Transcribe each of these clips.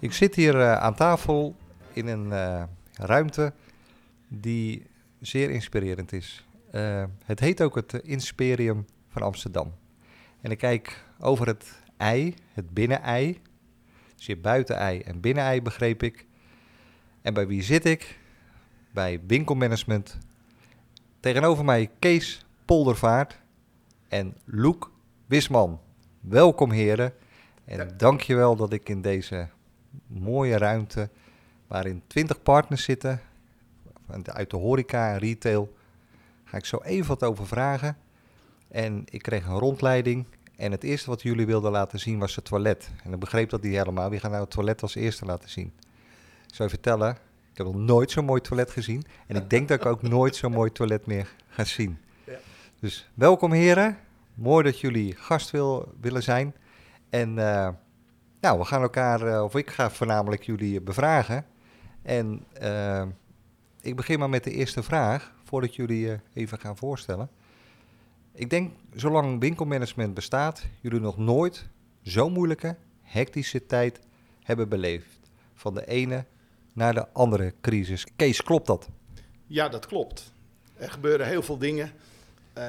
Ik zit hier eh, aan tafel in een eh, ruimte die zeer inspirerend is. Eh, het heet ook het Insperium van Amsterdam. En ik kijk over het ei, het binnenei. Dus je buitenei en binnenei begreep ik. En bij wie zit ik? Bij winkelmanagement. Tegenover mij Kees Poldervaart en Loek Wisman. Welkom heren. En Ja. dankjewel dat ik in deze mooie ruimte, waarin 20 partners zitten, uit de horeca en retail, ga ik zo even wat over vragen. En ik kreeg een rondleiding en het eerste wat jullie wilden laten zien was het toilet. En ik begreep dat niet helemaal. Wie gaat nou het toilet als eerste laten zien? Ik zou je vertellen, ik heb nog nooit zo'n mooi toilet gezien. En ik denk dat ik ook nooit zo'n mooi toilet meer ga zien. Ja. Dus welkom heren. Mooi dat jullie gast wil, willen zijn. En eh, nou, we gaan elkaar, eh, of ik ga voornamelijk jullie eh, bevragen. En eh, ik begin maar met de eerste vraag, voordat jullie eh, even gaan voorstellen. Ik denk, zolang winkelmanagement bestaat, jullie nog nooit zo'n moeilijke, hectische tijd hebben beleefd. Van de ene naar de andere crisis. Kees, klopt dat? Ja, dat klopt. Er gebeuren heel veel dingen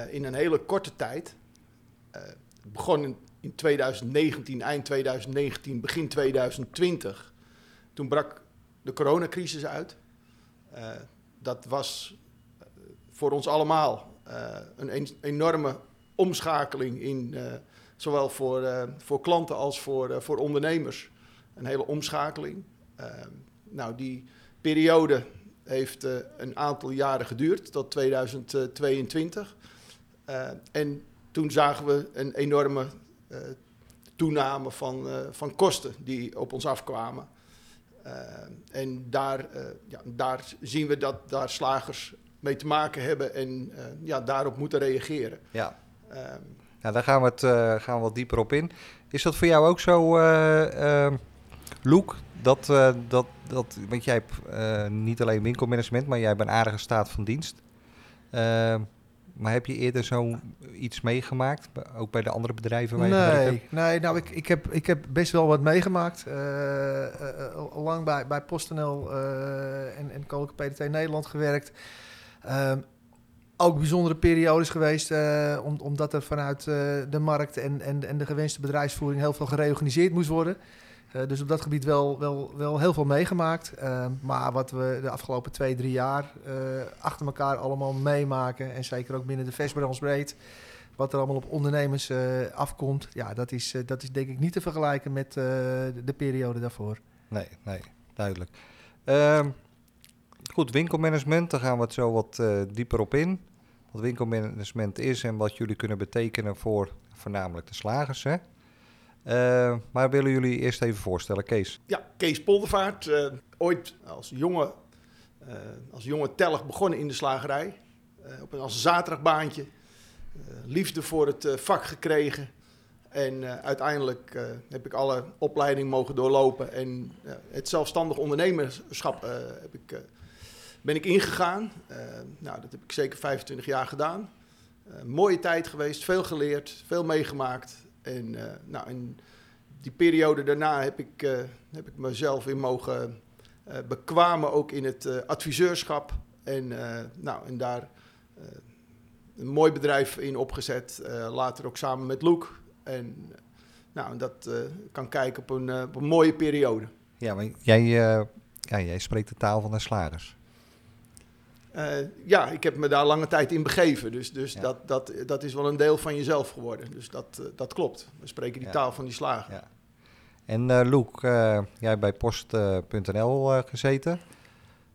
in een hele korte tijd. Het begon in, in 2019, eind 2019, begin 2020. Toen brak de coronacrisis uit. Eh, dat was eh, voor ons allemaal eh, een en- enorme omschakeling in zowel voor, voor klanten als voor, voor ondernemers. Een hele omschakeling. Nou, die periode heeft een aantal jaren geduurd, tot 2022. Eh, en toen zagen we een enorme toename van, eh, van kosten die op ons afkwamen. Eh, en daar, eh, ja, daar zien we dat daar slagers mee te maken hebben en eh, ja, daarop moeten reageren. Ja. Eh, Nou, daar gaan we, het, eh, gaan we wat dieper op in. Is dat voor jou ook zo, eh eh, Loek? Dat, eh, dat, dat, want jij hebt eh, niet alleen winkelmanagement, maar jij hebt een aardige staat van dienst. Maar heb je eerder zo iets meegemaakt, ook bij de andere bedrijven waar je gewerkt Nee, nee nou, ik, ik, heb, ik heb best wel wat meegemaakt. Al lang bij, bij PostNL en, en Koninklijke PDT Nederland gewerkt. Ehm, ook bijzondere periodes geweest, om, omdat er vanuit de markt en, en, en de gewenste bedrijfsvoering heel veel gereorganiseerd moest worden. Eh, dus op dat gebied wel, wel, wel heel veel meegemaakt. Ehm, maar wat we de afgelopen twee, drie jaar eh, achter elkaar allemaal meemaken, en zeker ook binnen de vestbrandsbreed, wat er allemaal op ondernemers eh, afkomt, ja, dat is, eh, dat is denk ik niet te vergelijken met eh, de, de periode daarvoor. Nee, nee, duidelijk. Ehm, goed, winkelmanagement, daar gaan we het zo wat eh, dieper op in. Wat winkelmanagement is en wat jullie kunnen betekenen voor voornamelijk de slagers. Hè? Eh, maar willen jullie eerst even voorstellen, Kees? Ja, Kees Poldervaart, eh, ooit als jonge, eh, als jonge telg begonnen in de slagerij. Op een, als zaterdagbaantje. Liefde voor het vak gekregen. En uiteindelijk heb ik alle opleiding mogen doorlopen. En het zelfstandig ondernemerschap heb ik, ben ik ingegaan. Nou, dat heb ik zeker 25 jaar gedaan. Mooie tijd geweest, veel geleerd, veel meegemaakt. En, eh, nou, en die periode daarna heb ik, eh, heb ik mezelf in mogen eh, bekwamen, ook in het adviseurschap. En, nou, en daar een mooi bedrijf in opgezet. later ook samen met Loek. En nou, dat kan kijken op een, op mooie periode. Ja, maar jij, jij spreekt de taal van de slagers. Eh, ja, ik heb me daar lange tijd in begeven. Dus, dus Ja. dat, dat, dat is wel een deel van jezelf geworden. Dus dat, eh, dat klopt. We spreken die Ja. taal van die slagen. Ja. En eh Loek, jij hebt bij post.nl gezeten.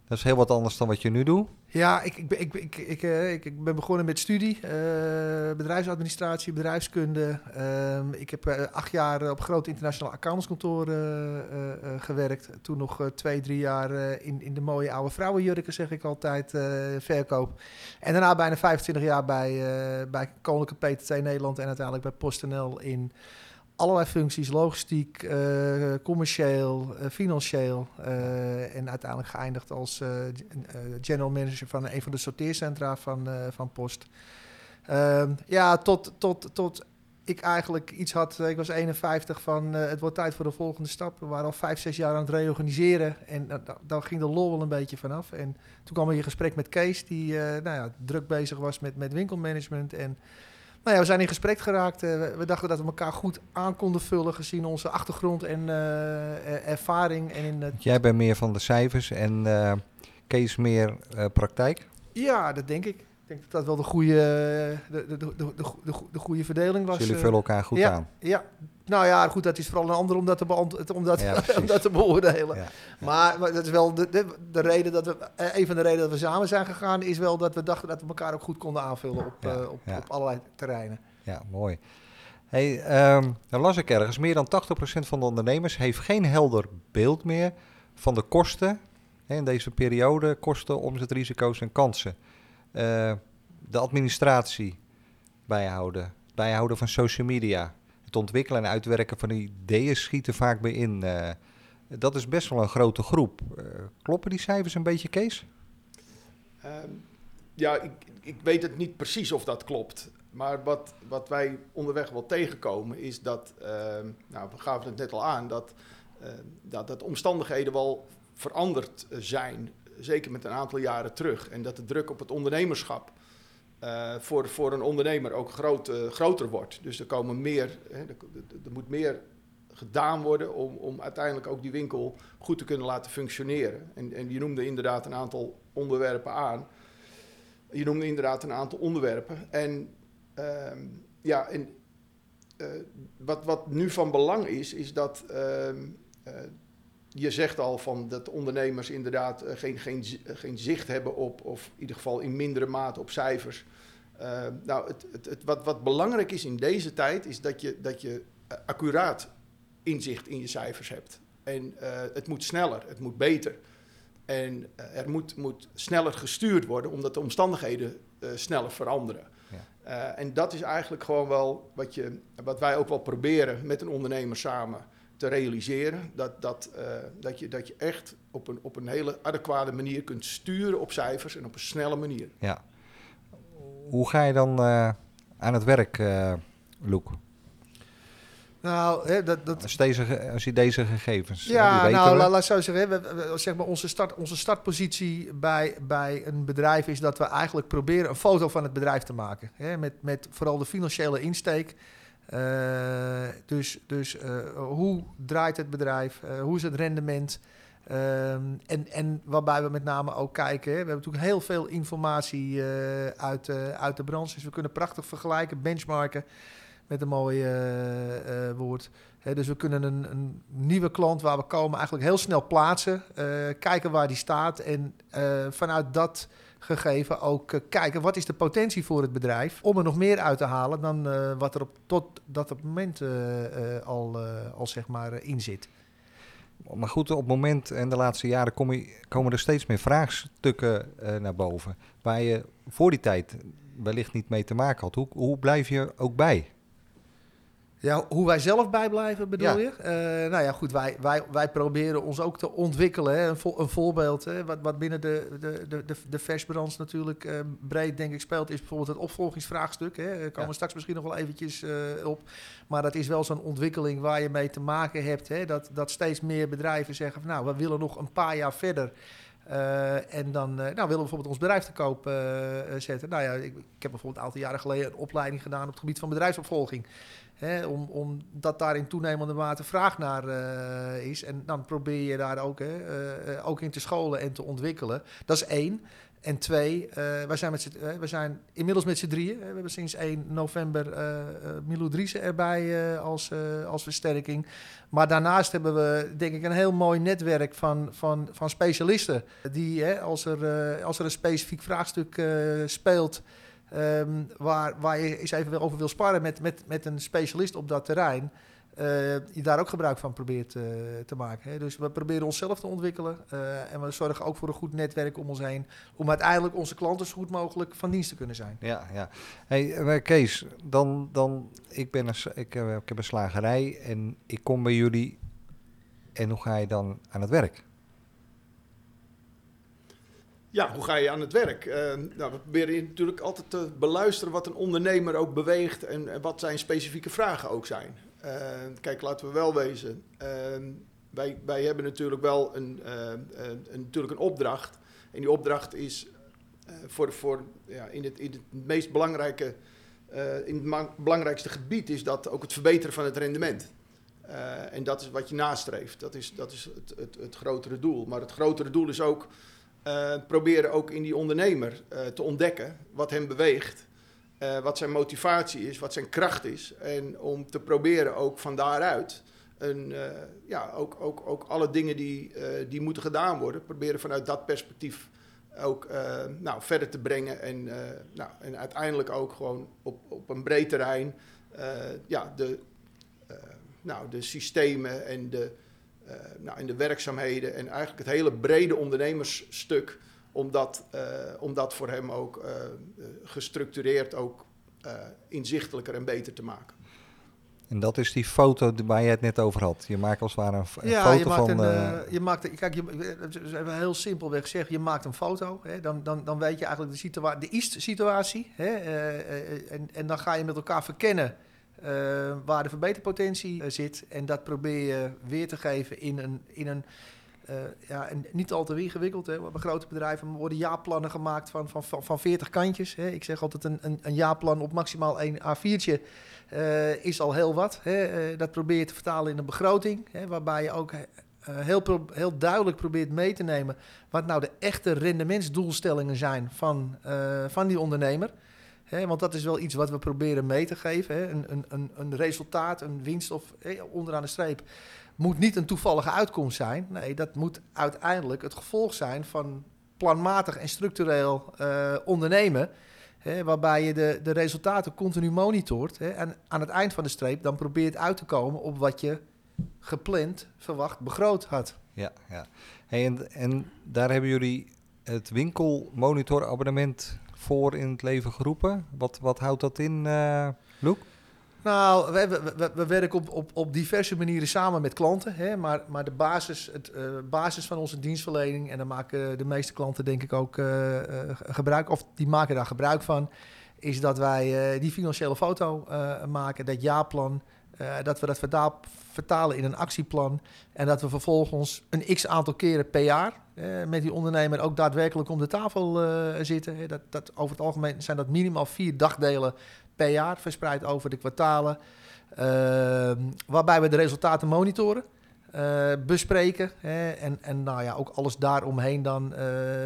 Dat is heel wat anders dan wat je nu doet. Ja, ik, ik, ik, eh, ik, ik ben begonnen met studie, eh, bedrijfsadministratie, bedrijfskunde. Ehm, ik heb eh, acht jaar op groot internationaal accountantskantoor eh, gewerkt. Toen nog twee, drie jaar in, in de mooie oude vrouwenjurken, zeg ik altijd, verkoop. En daarna bijna 25 jaar bij, bij Koninklijke PTT Nederland en uiteindelijk bij PostNL in allerlei functies, logistiek, eh, commercieel, eh, financieel. eh, en uiteindelijk geëindigd als general manager van een van de sorteercentra van, van Post. Ehm, ja, tot, tot, tot ik eigenlijk iets had. Ik was 51 van het wordt tijd voor de volgende stap. We waren al vijf, zes jaar aan het reorganiseren. En da- da- daar ging de lol wel een beetje vanaf. En toen kwam er in gesprek met Kees, die nou ja, druk bezig was met, met winkelmanagement. En nou ja, we zijn in gesprek geraakt. Eh, we, dachten dat we elkaar goed aan konden vullen gezien onze achtergrond en eh, ervaring. En in het, Jij bent meer van de cijfers en eh, Kees meer praktijk. ja, dat denk ik. Ik denk dat dat wel de goede, de, de, de, de, de, de goede verdeling was. Dus jullie eh. vullen elkaar goed aan. Ja, nou ja, goed, dat is vooral een ander om dat te, beant- om dat, om dat te beoordelen. Maar, maar dat is wel de, de, de reden dat we, eh, een van de redenen dat we samen zijn gegaan, is wel dat we dachten dat we elkaar ook goed konden aanvullen op, eh, op, op allerlei terreinen. Ja, mooi. Hey, ehm, dan las ik ergens, meer dan 80% van de ondernemers heeft geen helder beeld meer van de kosten hè, in deze periode, kosten, omzetrisico's en kansen. Eh, de administratie bijhouden, bijhouden van social media, het ontwikkelen en uitwerken van ideeën schieten vaak bij in. Eh, dat is best wel een grote groep. Eh, kloppen die cijfers een beetje, Kees? Ehm, ja, ik, ik weet het niet precies of dat klopt. Maar wat, wat wij onderweg wel tegenkomen is dat, ehm, nou, we gaven het net al aan, dat, ehm, dat, dat omstandigheden wel veranderd zijn. Zeker met een aantal jaren terug. En dat de druk op het ondernemerschap eh, voor, voor een ondernemer ook groot, eh, groter wordt. Dus er komen meer, hè, er, moet meer gedaan worden om, om uiteindelijk ook die winkel goed te kunnen laten functioneren. En, en je noemde inderdaad een aantal onderwerpen aan. Je noemde inderdaad een aantal onderwerpen. En ehm, ja, eh, wat, wat nu van belang is, is dat ehm, eh, je zegt al van dat ondernemers inderdaad eh, geen, geen, eh, geen zicht hebben op, of in ieder geval in mindere mate op cijfers. Eh, nou, het, het, het, wat, wat belangrijk is in deze tijd, is dat je, dat je accuraat inzicht in je cijfers hebt. En het moet sneller, het moet beter. En er moet, moet sneller gestuurd worden, omdat de omstandigheden sneller veranderen. Ja. En dat is eigenlijk gewoon wel wat, je, wat wij ook wel proberen met een ondernemer samen te realiseren. Dat, dat, eh, dat, je, dat je echt op een, op een hele adequate manier kunt sturen op cijfers en op een snelle manier. Ja. Hoe ga je dan eh, aan het werk, eh Loek? Nou, hè, dat, dat, Als, deze, als je deze gegevens... Ja, nou, laat ik zo zeggen. we- we- zeg maar onze, start, onze startpositie bij, bij een bedrijf is dat we eigenlijk proberen een foto van het bedrijf te maken. Hè, met, met vooral de financiële insteek. Eh, dus dus eh, hoe draait het bedrijf? Eh, hoe is het rendement? Ehm, en, en waarbij we met name ook kijken. We hebben natuurlijk heel veel informatie uit, uit de branche. Dus we kunnen prachtig vergelijken, benchmarken. Met een mooi woord. Hè, dus we kunnen een, een nieuwe klant waar we komen eigenlijk heel snel plaatsen. kijken waar die staat. En vanuit dat gegeven ook eh, kijken wat is de potentie voor het bedrijf. Om er nog meer uit te halen dan eh, wat er op, tot dat op moment eh, al, al zeg maar in zit. Maar goed, op het moment en de laatste jaren kom komen er steeds meer vraagstukken naar boven. Waar je voor die tijd wellicht niet mee te maken had. Hoe, hoe blijf je ook bij? Ja, hoe wij zelf bijblijven bedoel Ja. je? Eh, nou ja, goed, wij, wij, wij proberen ons ook te ontwikkelen. Hè. Een, vo- een voorbeeld, hè, wat, wat binnen de, de, de, de, de versbranche natuurlijk eh, breed denk ik speelt, is bijvoorbeeld het opvolgingsvraagstuk. Hè. Daar komen Ja. we straks misschien nog wel eventjes eh, op. Maar dat is wel zo'n ontwikkeling waar je mee te maken hebt. Hè. Dat, dat steeds meer bedrijven zeggen van nou, we willen nog een paar jaar verder. En dan nou, willen we bijvoorbeeld ons bedrijf te koop zetten. Nou ja, ik, ik heb bijvoorbeeld een aantal jaren geleden een opleiding gedaan op het gebied van bedrijfsopvolging. Hè, om, omdat daar in toenemende mate vraag naar eh, is. En dan probeer je daar ook, hè, eh, eh, ook in te scholen en te ontwikkelen. Dat is één. En twee, eh, wij, zijn met zijn inmiddels met z'n drieën. We hebben sinds 1 november Milou Driessen erbij als, als versterking. Maar daarnaast hebben we denk ik een heel mooi netwerk van, van, van specialisten. Die hè, als, er, als er een specifiek vraagstuk speelt... ehm, waar, waar je eens even over wil sparren met, met, met een specialist op dat terrein... eh, je daar ook gebruik van probeert eh, te maken. Hè. Dus we proberen onszelf te ontwikkelen. eh, en we zorgen ook voor een goed netwerk om ons heen. Om uiteindelijk onze klanten zo goed mogelijk van dienst te kunnen zijn. Ja, ja. Hey, Kees, dan, dan, ik, ben een, ik, ik heb een slagerij en ik kom bij jullie. En hoe ga je dan aan het werk? Ja, hoe ga je aan het werk? Eh, nou, we proberen natuurlijk altijd te beluisteren wat een ondernemer ook beweegt en, wat zijn specifieke vragen ook zijn. Eh, kijk, laten we wel wezen. eh, wij, wij hebben natuurlijk wel een, een, natuurlijk een opdracht. En die opdracht is voor, voor, ja, in, het, in het meest belangrijke, in het belangrijkste gebied is dat ook het verbeteren van het rendement. En dat is wat je nastreeft. Dat is, dat is het, het, het grotere doel. Maar het grotere doel is ook eh, proberen ook in die ondernemer eh, te ontdekken wat hem beweegt, eh, wat zijn motivatie is, wat zijn kracht is. En om te proberen ook van daaruit, een, ja, ook, ook, ook alle dingen die, die moeten gedaan worden, proberen vanuit dat perspectief ook nou, verder te brengen. En, nou, uiteindelijk ook gewoon op, op een breed terrein ja, de, nou, de systemen en de, nou, en de werkzaamheden en eigenlijk het hele brede ondernemersstuk, om dat, eh, om dat voor hem ook eh, eh, gestructureerd ook eh, inzichtelijker en beter te maken. En dat is die foto die- waar je het net over had. Je maakt als het ware een, een Ja, foto je maakt van... een, eh, eh, je maakt, kijk, je, even heel simpelweg gezegd, je maakt een foto. Hè, dan, dan, dan weet je eigenlijk de, situa de is-situatie. Hè, eh, eh, en, en dan ga je met elkaar verkennen eh, waar de verbeterpotentie eh, zit. En dat probeer je weer te geven in een... In een eh, ja, en niet al te ingewikkeld. Hè. Bij grote bedrijven worden jaarplannen gemaakt van, van, van, van 40 kantjes. Hè. Ik zeg altijd een, een, een jaarplan op maximaal één A4'tje eh, is al heel wat. Hè. Dat probeer je te vertalen in een begroting. Hè, waarbij je ook heel, heel duidelijk probeert mee te nemen... wat nou de echte rendementsdoelstellingen zijn van, van die ondernemer. Want dat is wel iets wat we proberen mee te geven. Een, een, een, resultaat, een winst of onderaan de streep... moet niet een toevallige uitkomst zijn. Nee, dat moet uiteindelijk het gevolg zijn van planmatig en structureel eh, ondernemen... Waarbij je de, de resultaten continu monitort. En aan het eind van de streep dan probeert uit te komen op wat je gepland, verwacht, begroot had. Ja, ja. En, en daar hebben jullie het winkelmonitorabonnement voor in het leven geroepen. Wat, wat houdt dat in, eh Loek? Nou, we, we, we, we werken op, op, op diverse manieren samen met klanten. Hè, maar, maar de basis, het, eh, basis van onze dienstverlening, en daar maken de meeste klanten denk ik ook eh, gebruik, of die maken daar gebruik van, is dat wij die financiële foto maken, dat jaarplan, dat we dat vertalen in een actieplan en dat we vervolgens een x aantal keren per jaar eh, met die ondernemer ook daadwerkelijk om de tafel eh, zitten. Dat, dat, over het algemeen zijn dat minimaal vier dagdelen per jaar, verspreid over de kwartalen. Ehm, waarbij we de resultaten monitoren, eh, bespreken en, en nou ja, ook alles daaromheen dan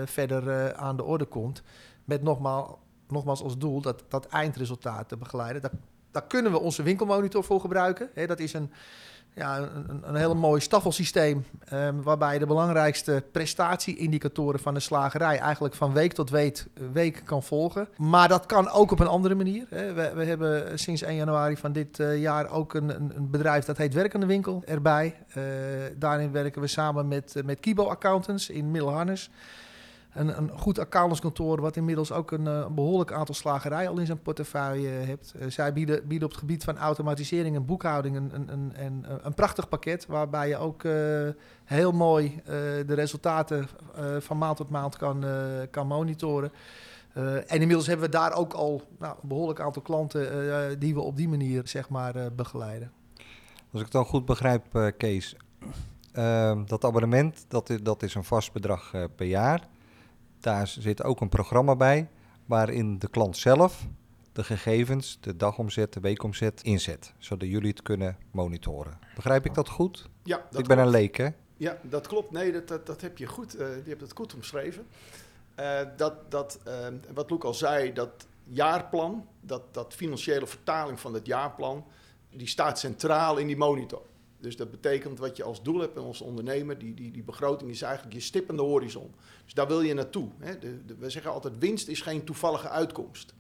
verder aan de orde komt. Met nogmaals, nogmaals als doel dat, dat eindresultaat te begeleiden. Daar, daar kunnen we onze winkelmonitor voor gebruiken. Dat is een, ja, een, een, hele mooi staffelsysteem ehm, waarbij de belangrijkste prestatieindicatoren van de slagerij eigenlijk van week tot week, week kan volgen. Maar dat kan ook op een andere manier. Hè. We, we hebben sinds 1 januari van dit eh, jaar ook een, een, bedrijf dat heet Werkende Winkel erbij. Eh, daarin werken we samen met, met Kibo Accountants in Middelharnis. Een, een goed accountantskantoor wat inmiddels ook een, eh, behoorlijk aantal slagerijen al in zijn portefeuille heeft. Eh, zij bieden, bieden op het gebied van automatisering en boekhouding een, een, een, een, prachtig pakket waarbij je ook eh, heel mooi eh, de resultaten eh, van maand tot maand kan, eh, kan monitoren. Eh, en inmiddels hebben we daar ook al nou, een behoorlijk aantal klanten eh, die we op die manier zeg maar, eh, begeleiden. Als ik het dan goed begrijp, eh, Kees, dat abonnement dat is, dat is een vast bedrag eh, per jaar. Daar zit ook een programma bij waarin de klant zelf de gegevens, de dagomzet, de weekomzet inzet, zodat jullie het kunnen monitoren. Begrijp ik dat goed? Ja, dat ik ben een leek, hè? Ja, dat klopt. Nee, dat, dat, dat heb je goed. eh, je hebt het goed omschreven. Eh, dat, dat, eh, wat Loek al zei, dat jaarplan, dat, dat financiële vertaling van dat jaarplan, die staat centraal in die monitor. Dus dat betekent wat je als doel hebt als ondernemer, die, die, die begroting is eigenlijk je stip aan de horizon. Dus daar wil je naartoe. Hè. We zeggen altijd, winst is geen toevallige uitkomst.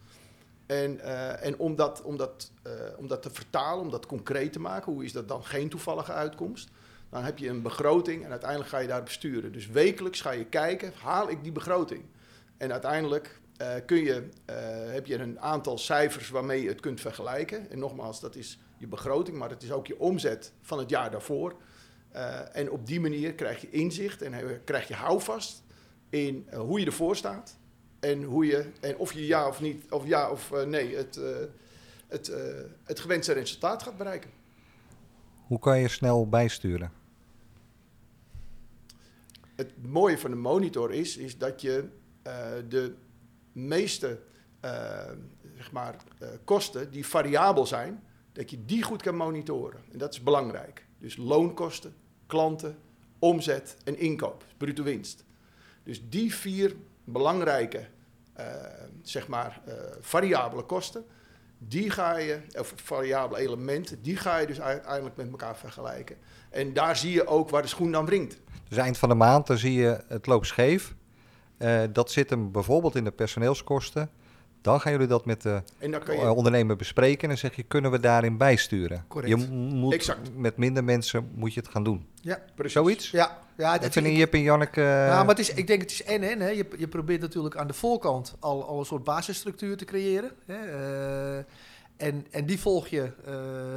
En, uh, en om, dat, om, dat, uh, om dat te vertalen, om dat concreet te maken, hoe is dat dan geen toevallige uitkomst? Dan heb je een begroting en uiteindelijk ga je daar besturen. Dus wekelijks ga je kijken, haal ik die begroting? En uiteindelijk uh, kun je, heb je een aantal cijfers waarmee je het kunt vergelijken. En nogmaals, dat is je begroting, maar het is ook je omzet van het jaar daarvoor. en op die manier krijg je inzicht en krijg je houvast in hoe je ervoor staat en, hoe je, en of je ja of niet, of ja of uh, nee, het, het, het gewenste resultaat gaat bereiken. Hoe kan je snel bijsturen? Het mooie van de monitor is, is dat je de meeste zeg maar, kosten die variabel zijn, dat je die goed kan monitoren. En dat is belangrijk. Dus loonkosten, klanten, omzet en inkoop, bruto winst. Dus die vier belangrijke uh, zeg maar, uh, variabele kosten, die ga je, of variabele elementen, die ga je dus uiteindelijk met elkaar vergelijken. En daar zie je ook waar de schoen dan wringt. Dus eind van de maand, dan zie je het loopt scheef. Uh, dat zit hem bijvoorbeeld in de personeelskosten. Dan gaan jullie dat met de je... ondernemer bespreken en dan zeg je, kunnen we daarin bijsturen? Correct. Je moet exact. met minder mensen moet je het gaan doen. Ja, precies. Zoiets? Ja, ja dat vinden Jip en Janneke... Ja, maar het is, ik denk het is en en. Hè. Je, je probeert natuurlijk aan de voorkant al, al een soort basisstructuur te creëren. Hè. Uh, en, en die volg je uh,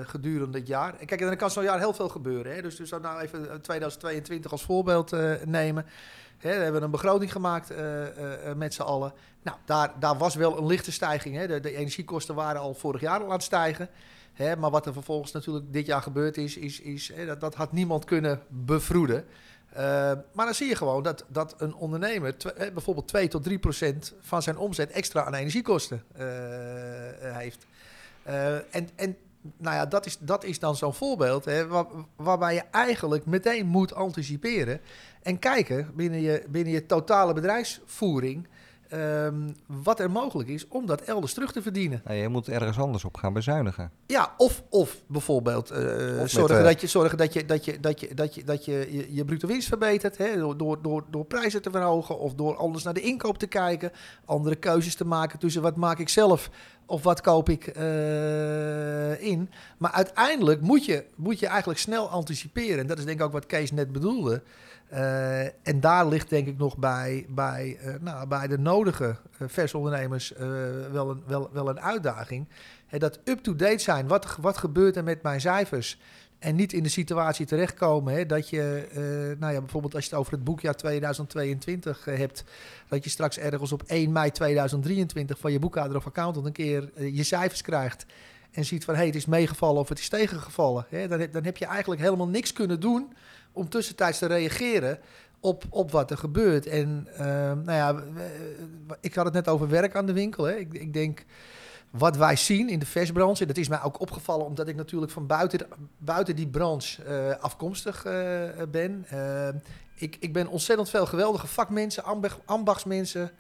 gedurende het jaar. En kijk, en dan kan zo'n jaar heel veel gebeuren. Hè. Dus, dus nou even 2022 als voorbeeld uh, nemen. Hè, we hebben een begroting gemaakt uh, uh, met z'n allen. Nou, daar, daar was wel een lichte stijging. Hè. De, de energiekosten waren al vorig jaar al aan het stijgen. Hè, maar wat er vervolgens natuurlijk dit jaar gebeurd is, is, is hè, dat, dat had niemand kunnen bevroeden. Maar dan zie je gewoon dat, dat een ondernemer bijvoorbeeld 2 tot 3 procent van zijn omzet extra aan energiekosten heeft. en, en nou ja, dat is, dat is dan zo'n voorbeeld hè, waar, waarbij je eigenlijk meteen moet anticiperen en kijken binnen je, binnen je totale bedrijfsvoering um, wat er mogelijk is om dat elders terug te verdienen. Nou, je moet ergens anders op gaan bezuinigen. Ja, of, of bijvoorbeeld uh, of zorgen, met, uh, dat je, zorgen dat je, dat je, dat je, dat je, dat je, je, je bruto winst verbetert. Hè, door, door, door, door prijzen te verhogen of door anders naar de inkoop te kijken. Andere keuzes te maken tussen wat maak ik zelf of wat koop ik uh, in. Maar uiteindelijk moet je, moet je eigenlijk snel anticiperen. En dat is denk ik ook wat Kees net bedoelde. Uh, en daar ligt denk ik nog bij, bij, uh, nou, bij de nodige uh, versondernemers wel, een, wel, wel een uitdaging. Hè, dat up-to-date zijn, wat, wat gebeurt er met mijn cijfers? En niet in de situatie terechtkomen hè, dat je, nou ja, bijvoorbeeld als je het over het boekjaar 2022 hebt, dat je straks ergens op 1 mei 2023 van je boekhouder of accountant een keer je cijfers krijgt en ziet van hé, hey, het is meegevallen of het is tegengevallen. Hè, dan, dan heb je eigenlijk helemaal niks kunnen doen om tussentijds te reageren op, op wat er gebeurt. En uh, nou ja, ik had het net over werk aan de winkel. Hè. Ik, ik denk, wat wij zien in de versbranche, dat is mij ook opgevallen omdat ik natuurlijk van buiten, buiten die branche uh, afkomstig uh, ben. ik, ik ben ontzettend veel geweldige vakmensen, ambach, ambachtsmensen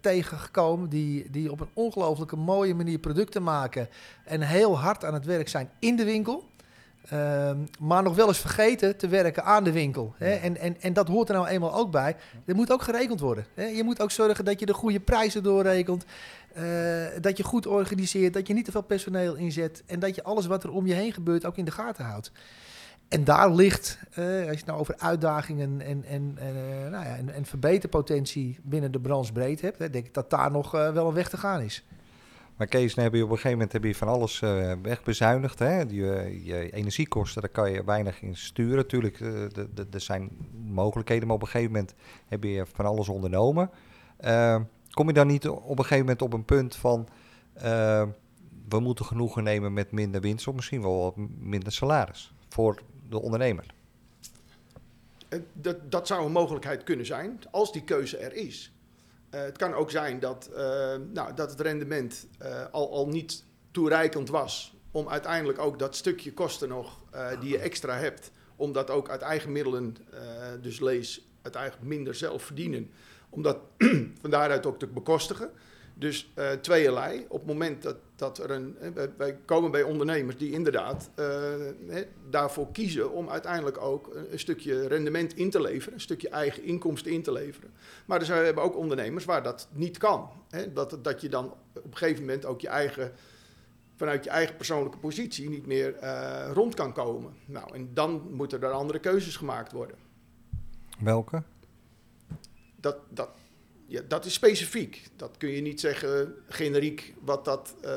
tegengekomen die, die op een ongelooflijke mooie manier producten maken en heel hard aan het werk zijn in de winkel. Uh, maar nog wel eens vergeten te werken aan de winkel. Hè? En, en, en dat hoort er nou eenmaal ook bij. Er moet ook gerekend worden. Hè? Je moet ook zorgen dat je de goede prijzen doorrekent. Uh, dat je goed organiseert. Dat je niet te veel personeel inzet. En dat je alles wat er om je heen gebeurt ook in de gaten houdt. En daar ligt, uh, als je het nou over uitdagingen en, en, uh, nou ja, en, en verbeterpotentie binnen de branche breed hebt, hè, denk ik dat daar nog wel een weg te gaan is. Maar Kees, dan je op een gegeven moment heb je van alles uh, wegbezuinigd. Hè? Je, je, energiekosten, daar kan je weinig in sturen. Natuurlijk, uh, er zijn mogelijkheden, maar op een gegeven moment heb je van alles ondernomen. Kom je dan niet op een gegeven moment op een punt van... we moeten genoegen nemen met minder winst of misschien wel wat minder salaris voor de ondernemer? Dat, dat zou een mogelijkheid kunnen zijn, als die keuze er is. Uh, het kan ook zijn dat, uh, nou, dat het rendement uh, al, al niet toereikend was om uiteindelijk ook dat stukje kosten nog die je extra hebt, om dat ook uit eigen middelen, dus lees het eigenlijk minder zelf verdienen, om dat van daaruit ook te bekostigen. Dus uh, tweeërlei. Op het moment dat, dat er een. wij komen bij ondernemers die inderdaad uh, hè, daarvoor kiezen om uiteindelijk ook een, een, stukje rendement in te leveren, een stukje eigen inkomsten in te leveren. Maar er zijn, we hebben ook ondernemers waar dat niet kan. Hè, dat, dat je dan op een gegeven moment ook je eigen vanuit je eigen persoonlijke positie niet meer uh, rond kan komen. Nou, en dan moeten er andere keuzes gemaakt worden. Welke? Dat, dat, ja, dat is specifiek. Dat kun je niet zeggen generiek wat dat, uh,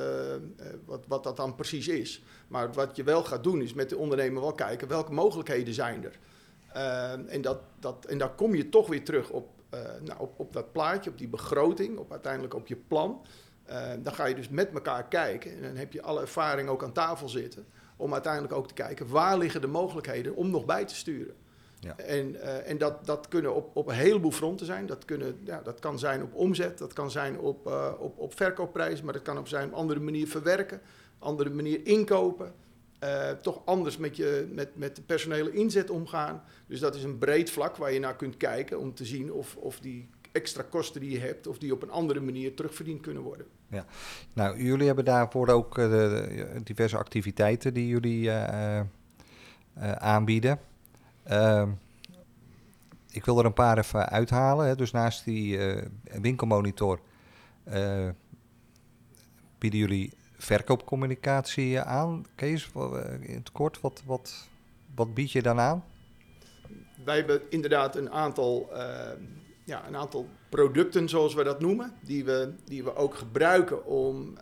wat, wat dat dan precies is. Maar wat je wel gaat doen is met de ondernemer wel kijken welke mogelijkheden zijn er. Uh, en, dat, dat, en daar kom je toch weer terug op, nou, op, op dat plaatje, op die begroting, op uiteindelijk op je plan. Dan ga je dus met elkaar kijken en dan heb je alle ervaring ook aan tafel zitten. Om uiteindelijk ook te kijken waar liggen de mogelijkheden om nog bij te sturen. Ja. En, uh, en dat, dat kunnen op, op een heleboel fronten zijn. Dat, kunnen, ja, dat kan zijn op omzet, dat kan zijn op, uh, op, op verkoopprijs, maar dat kan ook zijn op andere manier verwerken, andere manier inkopen. toch anders met, je, met, met de personele inzet omgaan. Dus dat is een breed vlak waar je naar kunt kijken om te zien of, of die extra kosten die je hebt, of die op een andere manier terugverdiend kunnen worden. Ja, nou, jullie hebben daarvoor ook diverse activiteiten die jullie aanbieden. Ehm, ik wil er een paar even uithalen. Hè. Dus naast die winkelmonitor bieden jullie verkoopcommunicatie aan. Kees, in het kort, wat, wat, wat bied je dan aan? Wij hebben inderdaad een aantal ehm, ja, een aantal producten, zoals we dat noemen, die we, die we ook gebruiken om,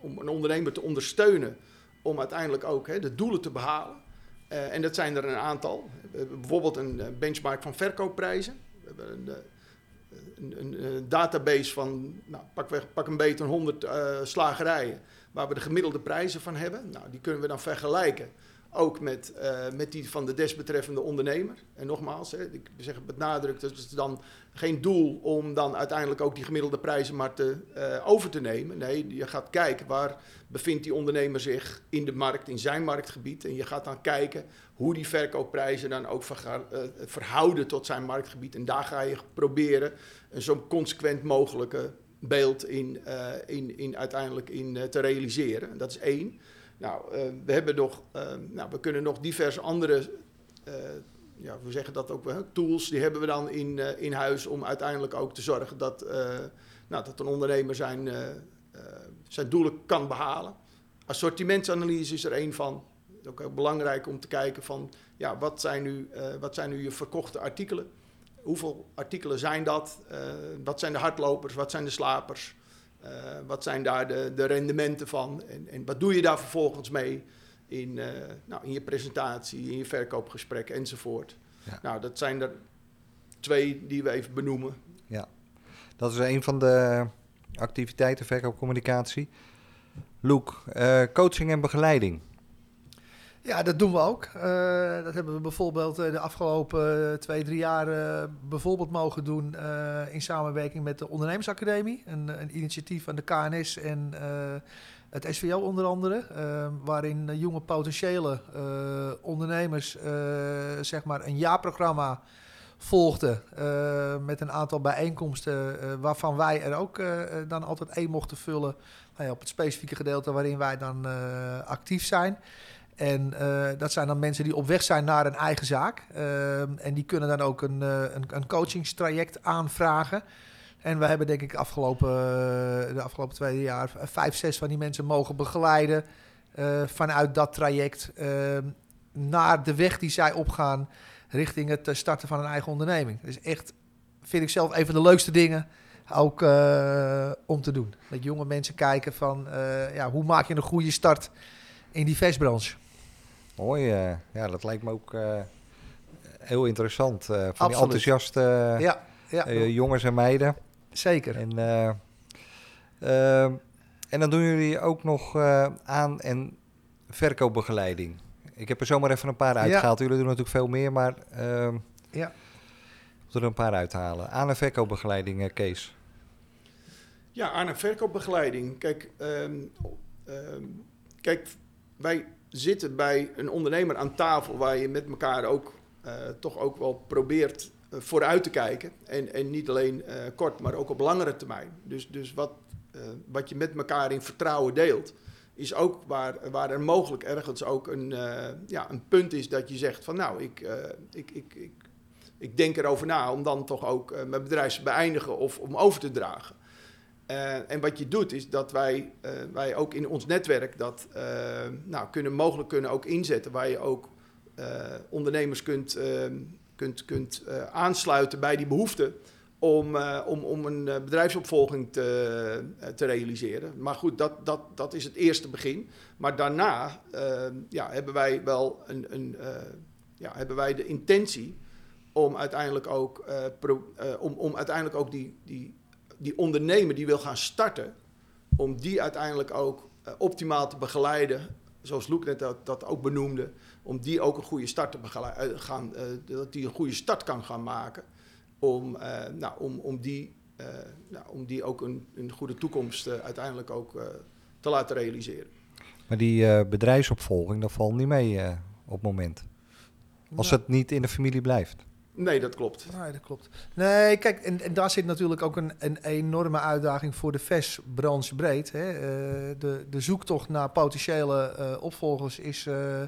om een ondernemer te ondersteunen om uiteindelijk ook hè, de doelen te behalen. Uh, en dat zijn er een aantal. Hebben bijvoorbeeld een benchmark van verkoopprijzen. We hebben een, een, een, een database van, nou, pak, weg, pak een beter 100 uh, slagerijen, waar we de gemiddelde prijzen van hebben. Nou, die kunnen we dan vergelijken ook met, uh, met die van de desbetreffende ondernemer. En nogmaals, hè, ik zeg het benadrukt, dat is dan geen doel om dan uiteindelijk ook die gemiddelde prijzen maar te, uh, over te nemen. Nee, je gaat kijken waar bevindt die ondernemer zich in de markt, in zijn marktgebied. En je gaat dan kijken hoe die verkoopprijzen dan ook uh, verhouden tot zijn marktgebied. En daar ga je proberen een zo consequent mogelijke beeld in, in, in uiteindelijk in te realiseren. Dat is één. Nou, uh, we hebben nog, uh, nou, we kunnen nog diverse andere, uh, ja, we zeggen dat ook tools, die hebben we dan in, in huis om uiteindelijk ook te zorgen dat, nou, dat een ondernemer zijn, zijn doelen kan behalen. Assortimentsanalyse is er één van. Ook heel belangrijk om te kijken van, ja, wat zijn nu, wat zijn nu je verkochte artikelen? Hoeveel artikelen zijn dat? wat zijn de hardlopers? Wat zijn de slapers? Uh, wat zijn daar de, de rendementen van? En, en, wat doe je daar vervolgens mee in, uh, nou, in je presentatie, in je verkoopgesprek enzovoort? Ja. Nou, dat zijn er twee die we even benoemen. Ja, dat is een van de activiteiten verkoopcommunicatie. Loek, uh, coaching en begeleiding. Ja, dat doen we ook. Uh, dat hebben we bijvoorbeeld de afgelopen twee, drie jaar bijvoorbeeld mogen doen in samenwerking met de Ondernemersacademie. Een, een initiatief van de KNS en het SVO onder andere. waarin jonge potentiële ondernemers zeg maar een jaarprogramma volgden. met een aantal bijeenkomsten waarvan wij er ook dan altijd één mochten vullen. Nou ja, op het specifieke gedeelte waarin wij dan actief zijn. En uh, dat zijn dan mensen die op weg zijn naar een eigen zaak. Uh, en die kunnen dan ook een, uh, een, een coachingstraject aanvragen. En we hebben denk ik afgelopen, de afgelopen twee jaar vijf, zes van die mensen mogen begeleiden vanuit dat traject ehm, naar de weg die zij opgaan richting het starten van een eigen onderneming. Is echt, vind ik zelf, een van de leukste dingen ook om te doen. Dat jonge mensen kijken van ja, hoe maak je een goede start in die vestbranche. Mooi, uh, ja, dat lijkt me ook uh, heel interessant. Uh, van die enthousiaste ja, ja. jongens en meiden. Zeker. En, en dan doen jullie ook nog aan- en verkoopbegeleiding. Ik heb er zomaar even een paar uitgehaald. Ja. Jullie doen natuurlijk veel meer, maar ja. ik er een paar uithalen. Aan- en verkoopbegeleiding, Kees. Ja, aan- en verkoopbegeleiding. Kijk, um, um, kijk wij zitten bij een ondernemer aan tafel waar je met elkaar ook uh, toch ook wel probeert vooruit te kijken. En, en niet alleen eh, kort, maar ook op langere termijn. Dus, dus wat, eh, wat je met elkaar in vertrouwen deelt, is ook waar, waar er mogelijk ergens ook een, eh, ja, een punt is dat je zegt van nou, ik, eh, ik, ik, ik, ik denk erover na om dan toch ook eh, mijn bedrijf te beëindigen of om over te dragen. Eh, en wat je doet is dat wij, eh, wij ook in ons netwerk dat eh, nou, kunnen, mogelijk kunnen ook inzetten waar je ook ondernemers kunt, eh, kunt, kunt aansluiten bij die behoeften om, om, om een bedrijfsopvolging te, te realiseren. Maar goed, dat, dat, dat is het eerste begin. Maar daarna eh, ja, hebben wij wel een, een, ja, hebben wij de intentie om uiteindelijk ook, om, om uiteindelijk ook die, die, die ondernemer die wil gaan starten, om die uiteindelijk ook eh, optimaal te begeleiden, zoals Loek net dat, dat ook benoemde, om die ook een goede start te begeleiden, gaan, eh, dat die een goede start kan gaan maken, om, eh, nou, om, om, die, eh, nou, om die ook een, een goede toekomst eh, uiteindelijk ook eh, te laten realiseren. Maar die eh, bedrijfsopvolging, dat valt niet mee eh, op het moment. Als het niet in de familie blijft. Nee, dat klopt. Nee, dat klopt. Nee, kijk, en, daar zit natuurlijk ook een, een enorme uitdaging voor de versbranche breed. Hè. Eh, de, de zoektocht naar potentiële eh, opvolgers is, eh,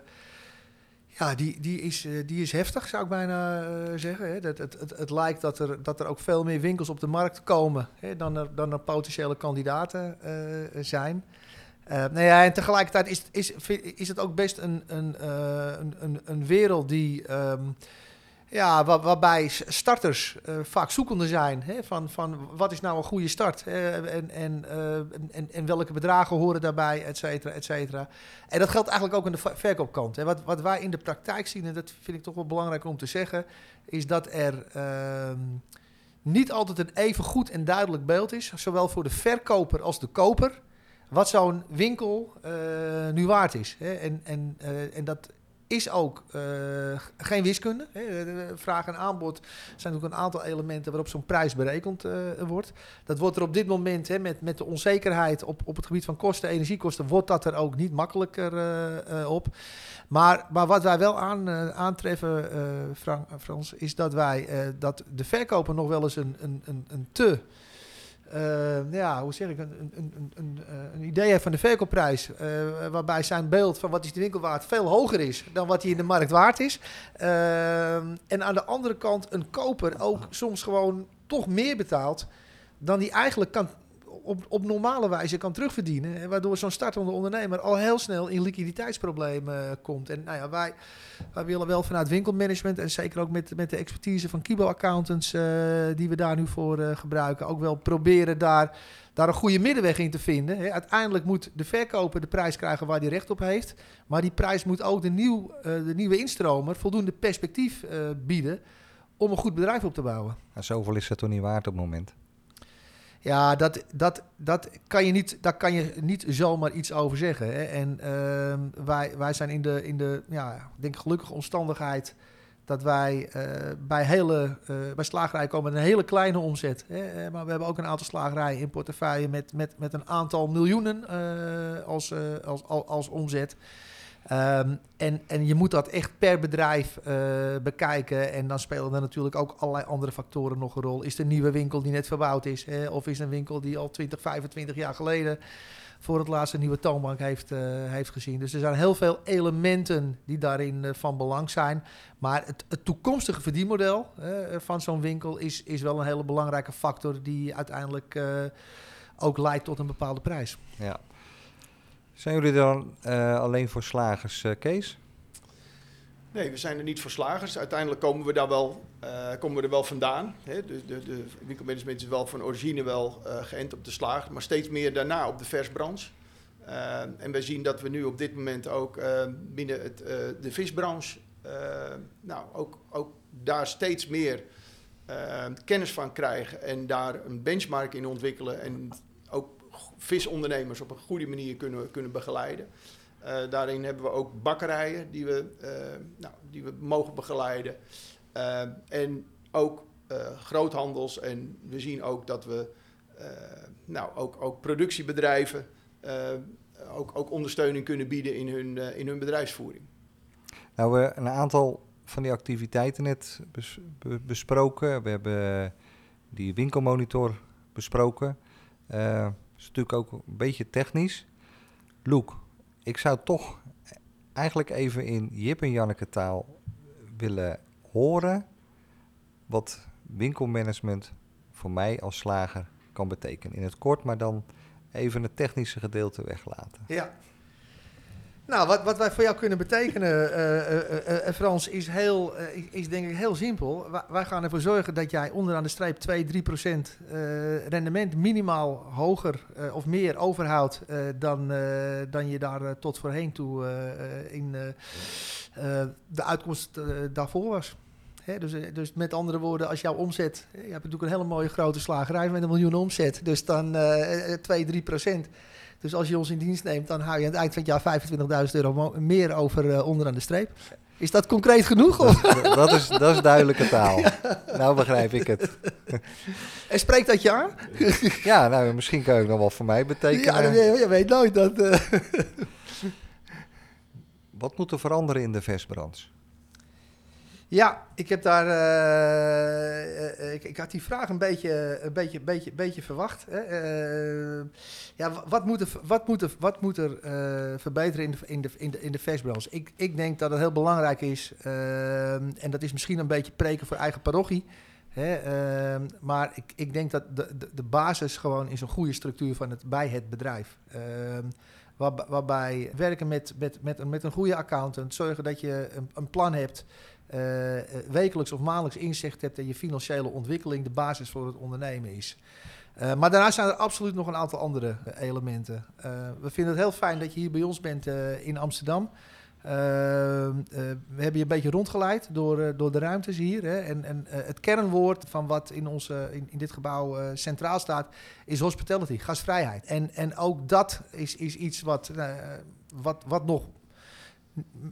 ja, die, die, is, die is heftig, zou ik bijna zeggen. Hè. Dat, het, het, het lijkt dat er, dat er ook veel meer winkels op de markt komen hè, dan, er, dan er potentiële kandidaten zijn. Eh, nou ja, en tegelijkertijd is, is, is het ook best een, een, een, een, een wereld die... ehm, ja, waar- waarbij starters eh, vaak zoekende zijn. Hè, van, van wat is nou een goede start? en, en, eh, en, en welke bedragen horen daarbij, et cetera, et cetera. En dat geldt eigenlijk ook aan de verkoopkant. Hè. Wat, wat wij in de praktijk zien, en dat vind ik toch wel belangrijk om te zeggen, is dat er ehm, niet altijd een even goed en duidelijk beeld is, zowel voor de verkoper als de koper, wat zo'n winkel eh, nu waard is. Hè. En, en, en dat is ook eh, geen wiskunde. De- de Vraag en aanbod zijn ook een aantal elementen waarop zo'n prijs berekend eh, wordt. Dat wordt er op dit moment, hè, met, met de onzekerheid op, op het gebied van kosten, energiekosten, wordt dat er ook niet makkelijker eh, eh, op. Maar, maar wat wij wel aan, eh, aantreffen, eh, Frans, is dat wij eh, dat de verkoper nog wel eens een, een, een, een te. Eh, ja, hoe zeg ik, een, een, een, een, eh, idee heeft van de verkoopprijs, eh, waarbij zijn beeld van wat is de winkel waard veel hoger is dan wat hij in de markt waard is. En aan de andere kant een koper ook soms gewoon toch meer betaalt dan hij eigenlijk kan, op, op normale wijze kan terugverdienen. En Waardoor zo'n startende ondernemer al heel snel in liquiditeitsproblemen eh, komt. En nou ja, wij, wij willen wel vanuit winkelmanagement en zeker ook met, met de expertise van Kibo-accountants eh, die we daar nu voor eh, gebruiken, ook wel proberen daar, daar een goede middenweg in te vinden. Uiteindelijk moet de verkoper de prijs krijgen waar hij recht op heeft. Maar die prijs moet ook de, nieuw, de nieuwe instromer voldoende perspectief bieden om een goed bedrijf op te bouwen. En zoveel is het toch niet waard op het moment. Ja, dat, dat, dat kan je niet, daar kan je niet zomaar iets over zeggen. Hè. En ehm, wij, wij zijn in de, in de ja, denk gelukkige omstandigheid dat wij eh, bij, hele, eh, bij slagerijen komen met een hele kleine omzet. Hè. Eh, Maar we hebben ook een aantal slagerijen in portefeuille met, met, met een aantal miljoenen als, als, als, als omzet. Ehm, en, en je moet dat echt per bedrijf eh, bekijken. En dan spelen er natuurlijk ook allerlei andere factoren nog een rol. Is het een nieuwe winkel die net verbouwd is? Hè? Of is een winkel die al 20, 25 jaar geleden voor het laatst een nieuwe toonbank heeft, eh, heeft gezien? Dus er zijn heel veel elementen die daarin eh, van belang zijn. Maar het, het toekomstige verdienmodel van zo'n winkel is, is wel een hele belangrijke factor die uiteindelijk ook leidt tot een bepaalde prijs. Ja. Zijn jullie dan eh, alleen voor slagers, eh, Kees? Nee, we zijn er niet voor slagers. Uiteindelijk komen we daar wel, eh, komen we er wel vandaan. Hè? De, de, de winkelmanagement is wel van origine wel geënt op de slager, maar steeds meer daarna op de versbranche. En wij zien dat we nu op dit moment ook binnen het, de visbranche, nou, ook, ook daar steeds meer kennis van krijgen en daar een benchmark in ontwikkelen en visondernemers op een goede manier kunnen, kunnen begeleiden. Eh, daarin hebben we ook bakkerijen die we, eh, nou, die we mogen begeleiden. Eh, en ook groothandels. En we zien ook dat we nou, ook, ook productiebedrijven ook, ook ondersteuning kunnen bieden in hun, in hun bedrijfsvoering. Nou, we een aantal van die activiteiten net bes- be- besproken. We hebben die winkelmonitor besproken. Is natuurlijk ook een beetje technisch. Loek, ik zou toch eigenlijk even in Jip en Janneke taal willen horen wat winkelmanagement voor mij als slager kan betekenen. In het kort, maar dan even het technische gedeelte weglaten. Ja. Nou, wat, wat wij voor jou kunnen betekenen, eh, eh, eh, Frans, is, heel, is, denk ik heel simpel. Wij, gaan ervoor zorgen dat jij onderaan de streep 2, 3 procent rendement minimaal hoger of meer overhoudt dan, dan je daar tot voorheen toe in de uitkomst daarvoor was. Dus, dus met andere woorden, als jouw omzet... Je hebt natuurlijk een hele mooie grote slagerij met een miljoen omzet. Dus dan eh, 2, 3 procent. Dus als je ons in dienst neemt, dan hou je aan het eind van het jaar 25.000 euro meer over eh, onderaan de streep. Is dat concreet genoeg? Dat, dat, is, dat is duidelijke taal. Nou begrijp ik het. En spreekt dat je aan? Ja, nou, misschien kan het nog wel voor mij Ja, betekenen. weet- je weet nooit dat... eh, Wat moet er veranderen in de versbranche? Ja, ik heb daar. eh, eh, ik, ik had die vraag een beetje, een beetje, beetje, beetje verwacht. Hè. Eh, ja, wa- wat moet er, wat moet er, wat moet er eh, verbeteren in de, in de, in de, in de versbranche? Ik, ik denk dat het heel belangrijk is, eh, en dat is misschien een beetje preken voor eigen parochie. Hè, eh, maar ik, ik denk dat de, de, basis gewoon is een goede structuur van het, bij het bedrijf. Eh, waarb- waarbij werken met, met, met, een, met een goede accountant, zorgen dat je een, een plan hebt eh, wekelijks of maandelijks inzicht hebt in je financiële ontwikkeling de basis voor het ondernemen is. Eh, maar daarnaast zijn er absoluut nog een aantal andere eh, elementen. We vinden het heel fijn dat je hier bij ons bent in Amsterdam. We hebben je een beetje rondgeleid door, door de ruimtes hier. Hè. En, en het kernwoord van wat in, onze, in, in dit gebouw centraal staat, is hospitality, gastvrijheid. En, en ook dat is, is iets wat, wat, wat nog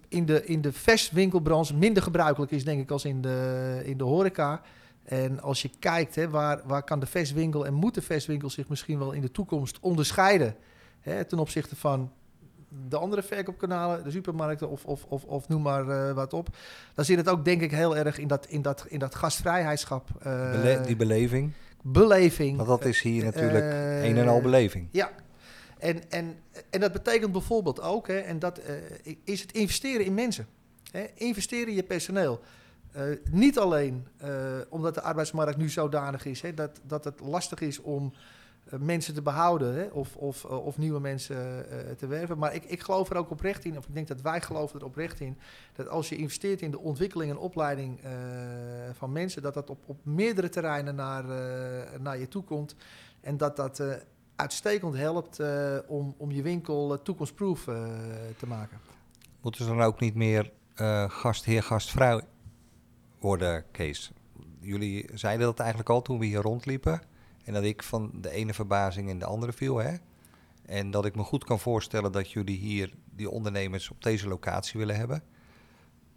in de, in de verswinkelbranche minder gebruikelijk is, denk ik, als in de, in de horeca. En als je kijkt, hè, waar, waar kan de verswinkel en moet de verswinkel zich misschien wel in de toekomst onderscheiden hè, ten opzichte van de andere verkoopkanalen, de supermarkten of, of, of, of noem maar eh, wat op. Dan zit het ook, denk ik, heel erg in dat, in dat, in dat gastvrijheidschap. eh, Bele- die beleving. beleving. Want dat is hier natuurlijk eh, een en al beleving. Ja, en, en, en dat betekent bijvoorbeeld ook, hè, en dat eh, is het investeren in mensen. Hè, investeren in je personeel. Eh, niet alleen eh, omdat de arbeidsmarkt nu zodanig is hè, dat, dat het lastig is om mensen te behouden hè, of, of, of nieuwe mensen te werven. Maar ik, ik geloof er ook oprecht in, of ik denk dat wij geloven er oprecht in, dat als je investeert in de ontwikkeling en opleiding van mensen, dat dat op, op meerdere terreinen naar, naar je toe komt. En dat dat uitstekend helpt eh, om, om je winkel eh, toekomstproof eh, te maken. Moeten ze dan ook niet meer gastheer, gastvrouw worden, Kees? Jullie zeiden dat eigenlijk al toen we hier rondliepen. En dat ik van de ene verbazing in de andere viel. Hè? En dat ik me goed kan voorstellen dat jullie hier die ondernemers op deze locatie willen hebben.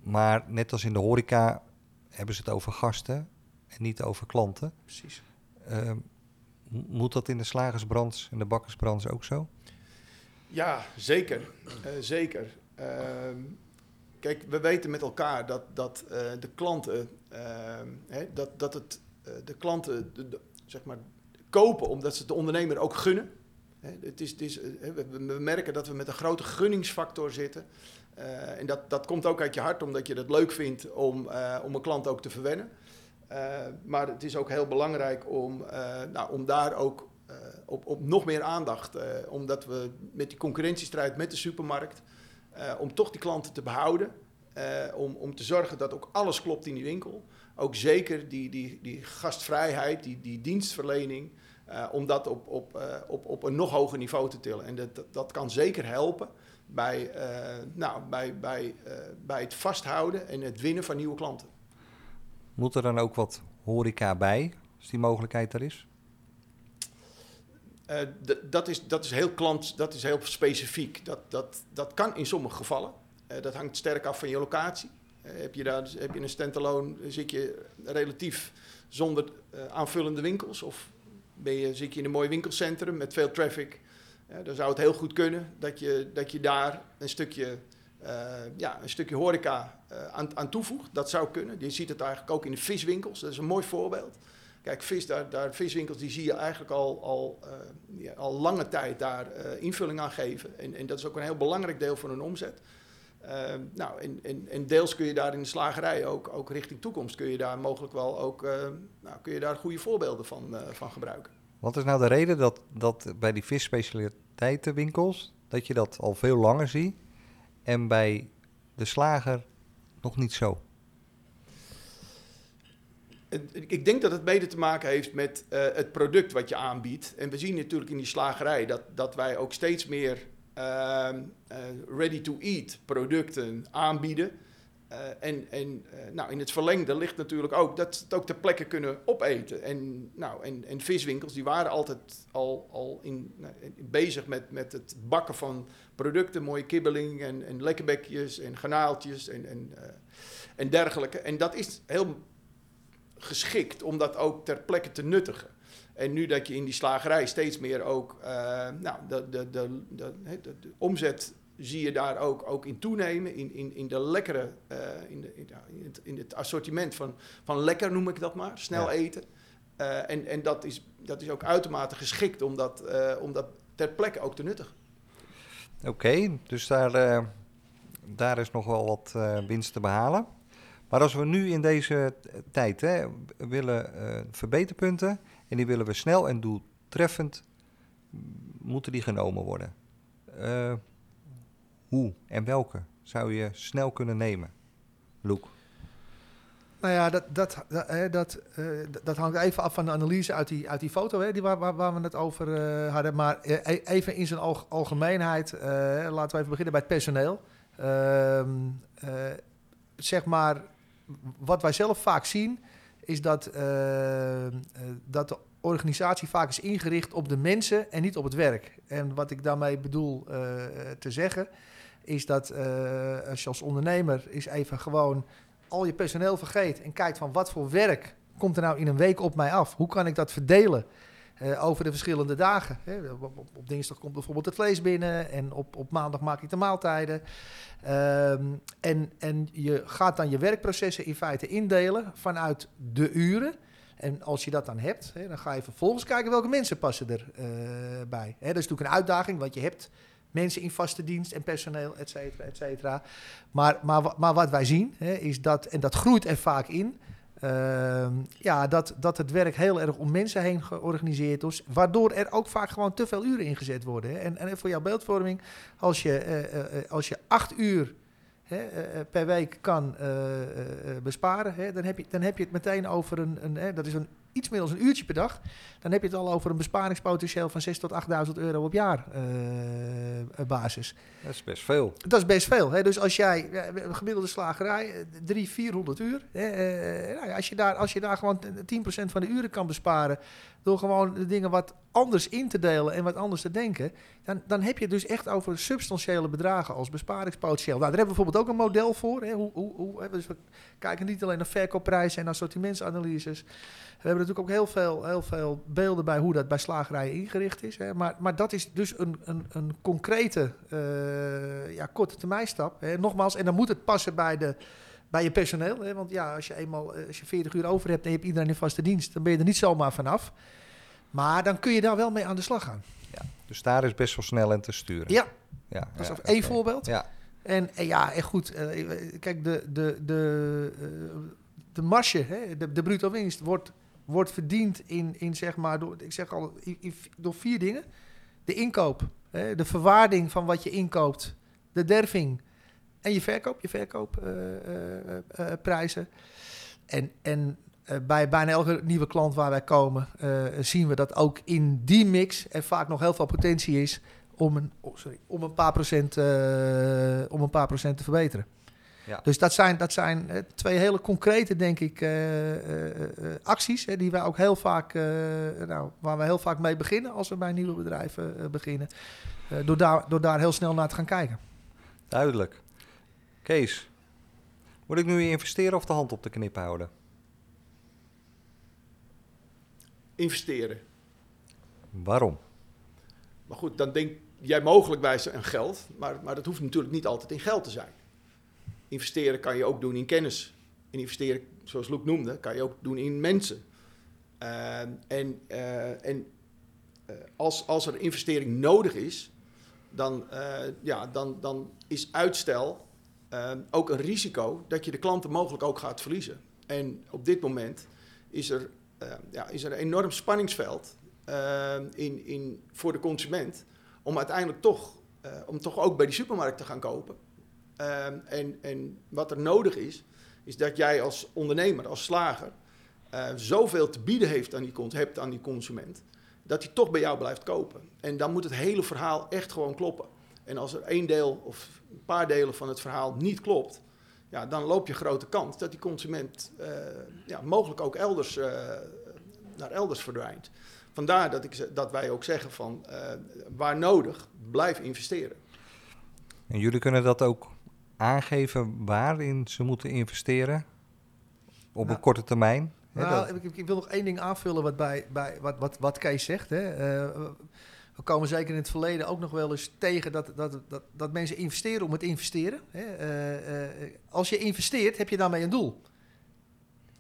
Maar net als in de horeca hebben ze het over gasten en niet over klanten. Precies. Eh, m- moet dat in de slagersbranche en de bakkersbranche ook zo? Ja, zeker. Eh, zeker. Ehm, kijk, we weten met elkaar dat, dat eh, de klanten, ehm, hè, dat, dat het, eh, de klanten zeg maar, kopen omdat ze de ondernemer ook gunnen. Het is, we, merken dat we met een grote gunningsfactor zitten. En dat, dat komt ook uit je hart, omdat je het leuk vindt om, om een klant ook te verwennen. Eh, maar het is ook heel belangrijk om, eh, nou, om daar ook eh, op, op nog meer aandacht. omdat we met die concurrentiestrijd met de supermarkt. om toch die klanten te behouden. eh, om, om te zorgen dat ook alles klopt in die winkel. Ook zeker die, die, die gastvrijheid, die, die dienstverlening. om dat op, op, op, op een nog hoger niveau te tillen. En dat, dat, kan zeker helpen bij, nou, bij, bij, bij het vasthouden en het winnen van nieuwe klanten. Moet er dan ook wat horeca bij, als die mogelijkheid er is? Eh, dat, is, dat is heel klant, dat is heel specifiek. Dat, dat, dat kan in sommige gevallen. Eh, dat hangt sterk af van je locatie. Eh, heb, je daar, heb je een standalone, zit je relatief zonder aanvullende winkels? Of ben je, zit je in een mooi winkelcentrum met veel traffic? Dan zou het heel goed kunnen dat je, dat je daar een stukje ja, een stukje horeca eh, aan, aan toevoegt. Dat zou kunnen. Je ziet het eigenlijk ook in de viswinkels. Dat is een mooi voorbeeld. Kijk, vis, daar, daar, viswinkels die zie je eigenlijk al, al, eh, ja, al lange tijd daar eh, invulling aan geven. En, en dat is ook een heel belangrijk deel van hun omzet. Eh, nou, en, en, en deels kun je daar in de slagerij ook, ook richting toekomst kun je daar mogelijk wel ook nou, kun je daar goede voorbeelden van, van gebruiken. Wat is nou de reden dat, dat bij die visspecialiteitenwinkels, dat je dat al veel langer ziet en bij de slager nog niet zo? Ik denk dat het mede te maken heeft met eh, het product wat je aanbiedt. En we zien natuurlijk in die slagerij dat, dat wij ook steeds meer ehm, eh, ready-to-eat producten aanbieden. Eh, en en eh, nou, in het verlengde ligt natuurlijk ook dat het ook ter plekke kunnen opeten. En, nou, viswinkels die waren altijd al, al nou, in- bezig met, met het bakken van producten. Mooie kibbeling en, en lekkerbekjes en garnaaltjes en, en, eh, en dergelijke. En dat is heel geschikt om dat ook ter plekke te nuttigen. En nu dat je in die slagerij steeds meer ook, eh, nou, de, de, de, de omzet zie je daar ook, ook in toenemen. In, in, in de lekkere, eh, in, de, in, het, in het assortiment van, van lekker noem ik dat maar, snel Ja. eten. Eh, en en dat, is, dat is ook uitermate geschikt om dat, eh, om dat ter plekke ook te nuttigen. Oké, dus daar, daar is nog wel wat winst te behalen. Maar als we nu in deze tijd hè, willen verbeterpunten en die willen we snel en doeltreffend, moeten die genomen worden. Hoe en welke zou je snel kunnen nemen? Loek. Nou ja, dat, dat, dat, hè, dat, eh, dat hangt even af van de analyse uit die, uit die foto hè, die waar, waar, we het over eh, hadden. Maar eh, e- even in zijn alg- algemeenheid, laten we even beginnen bij het personeel. Ehm, eh, zeg maar, wat wij zelf vaak zien, is dat, dat de organisatie vaak is ingericht op de mensen en niet op het werk. En wat ik daarmee bedoel te zeggen, is dat eh, als je als ondernemer is even gewoon al je personeel vergeet en kijkt van wat voor werk komt er nou in een week op mij af? Hoe kan ik dat verdelen eh, over de verschillende dagen? Hè, op, dinsdag komt bijvoorbeeld het vlees binnen en op, op maandag maak ik de maaltijden. Ehm, en, en je gaat dan je werkprocessen in feite indelen vanuit de uren. En als je dat dan hebt, hè, dan ga je vervolgens kijken welke mensen passen erbij. bij. Hè, dat is natuurlijk een uitdaging, want je hebt mensen in vaste dienst en personeel, et cetera, et cetera. Maar, maar, maar wat wij zien, hè, is dat, en dat groeit er vaak in, ehm, ja, dat, dat het werk heel erg om mensen heen georganiseerd is, waardoor er ook vaak gewoon te veel uren ingezet worden. Hè. En, en voor jouw beeldvorming, als je, eh, eh, eh, als je acht uur hè, per week kan besparen, hè, dan, heb je, dan heb je het meteen over een, een dat is een, iets meer dan een uurtje per dag, dan heb je het al over een besparingspotentieel van 6.000 tot 8.000 euro op jaarbasis. Dat is best veel. Dat is best veel. Hè? Dus als jij gemiddelde slagerij, eh, 300, 400 uur. Hè? eh, nou ja, als, je daar, als je daar gewoon 10% van de uren kan besparen. Door gewoon de dingen wat anders in te delen en wat anders te denken. dan, dan heb je het dus echt over substantiële bedragen als besparingspotentieel. Nou, daar hebben we bijvoorbeeld ook een model voor. Hè? Hoe, hoe, hoe? Dus we kijken niet alleen naar verkoopprijzen en assortimentsanalyses. We hebben natuurlijk ook heel veel, heel veel beelden bij hoe dat bij slagerijen ingericht is. Hè. Maar, maar dat is dus een, een, een concrete eh, ja, korte termijn stap. Hè. Nogmaals, en dan moet het passen bij, de, bij je personeel. Hè. Want ja, als je eenmaal eh, als je 40 uur over hebt en je hebt iedereen in vaste dienst, dan ben je er niet zomaar vanaf. Maar dan kun je daar wel mee aan de slag gaan. Dus daar is best wel snel in te sturen. Ja, ja dat is ja, één voorbeeld. Ja, En, en ja, en goed, eh, kijk, de, de, de, eh, de marge, hè, de, de bruto winst, wordt, wordt verdiend in, in zeg maar, door, ik zeg al, in- in- door vier dingen. De inkoop, hè, de verwaarding van wat je inkoopt, de derving en je verkoop, je verkoopprijzen. en en eh, bij bijna elke nieuwe klant waar wij komen, eh, zien we dat ook in die mix er vaak nog heel veel potentie is om een, oh, sorry, om een paar procent, eh, om een paar procent te verbeteren. Ja. Dus dat zijn, dat zijn twee hele concrete, denk ik, acties hè, die wij ook heel vaak, nou, waar we heel vaak mee beginnen als we bij nieuwe bedrijven beginnen. Door, daar, door daar heel snel naar te gaan kijken. duidelijk. Kees, moet ik nu investeren of de hand op de knip houden? Investeren. Waarom? Maar goed, dan denk, jij mogelijk een geld, maar, maar dat hoeft natuurlijk niet altijd in geld te zijn. Investeren kan je ook doen in kennis. En investeren, zoals Luc noemde, kan je ook doen in mensen. Uh, en uh, en uh, als, als er investering nodig is, dan, ja, dan, dan is uitstel ook een risico dat je de klanten mogelijk ook gaat verliezen. En op dit moment is er, ja, is er een enorm spanningsveld in, in, voor de consument om uiteindelijk toch, om toch ook bij die supermarkt te gaan kopen. en, en wat er nodig is, is dat jij als ondernemer, als slager, uh, zoveel te bieden heeft aan die, hebt aan die consument, dat hij toch bij jou blijft kopen. En dan moet het hele verhaal echt gewoon kloppen. En als er één deel of een paar delen van het verhaal niet klopt, ja, dan loop je grote kans dat die consument uh, ja, mogelijk ook elders, uh, naar elders verdwijnt. Vandaar dat, ik, dat wij ook zeggen van waar nodig, blijf investeren. En jullie kunnen dat ook aangeven waarin ze moeten investeren op nou, een korte termijn? Nou, ik, ik, wil nog één ding aanvullen wat, bij, bij, wat, wat, wat Kees zegt. Hè. We komen zeker in het verleden ook nog wel eens tegen dat, dat, dat, dat mensen investeren om het investeren. Hè. Uh, uh, als je investeert, heb je daarmee een doel.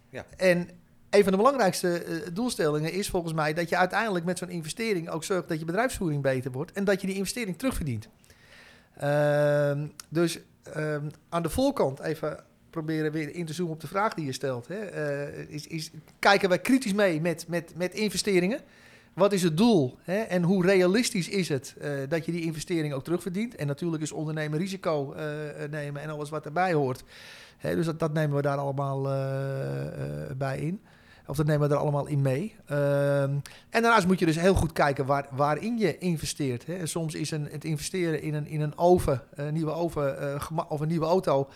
Ja. En een van de belangrijkste doelstellingen is volgens mij dat je uiteindelijk met zo'n investering ook zorgt dat je bedrijfsvoering beter wordt en dat je die investering terugverdient. Ehm, dus ehm, aan de voorkant even proberen weer in te zoomen op de vraag die je stelt. Hè. Is, is, kijken wij kritisch mee met, met, met investeringen? Wat is het doel? Hè? En hoe realistisch is het uh, dat je die investering ook terugverdient? En natuurlijk is ondernemen risico uh, nemen en alles wat erbij hoort. Hè, dus dat, nemen we daar allemaal bij in. Of dat nemen we er allemaal in mee. Ehm, en daarnaast moet je dus heel goed kijken waar, waarin je investeert. Hè. Soms is een, het investeren in een, in een oven, een nieuwe oven of een nieuwe auto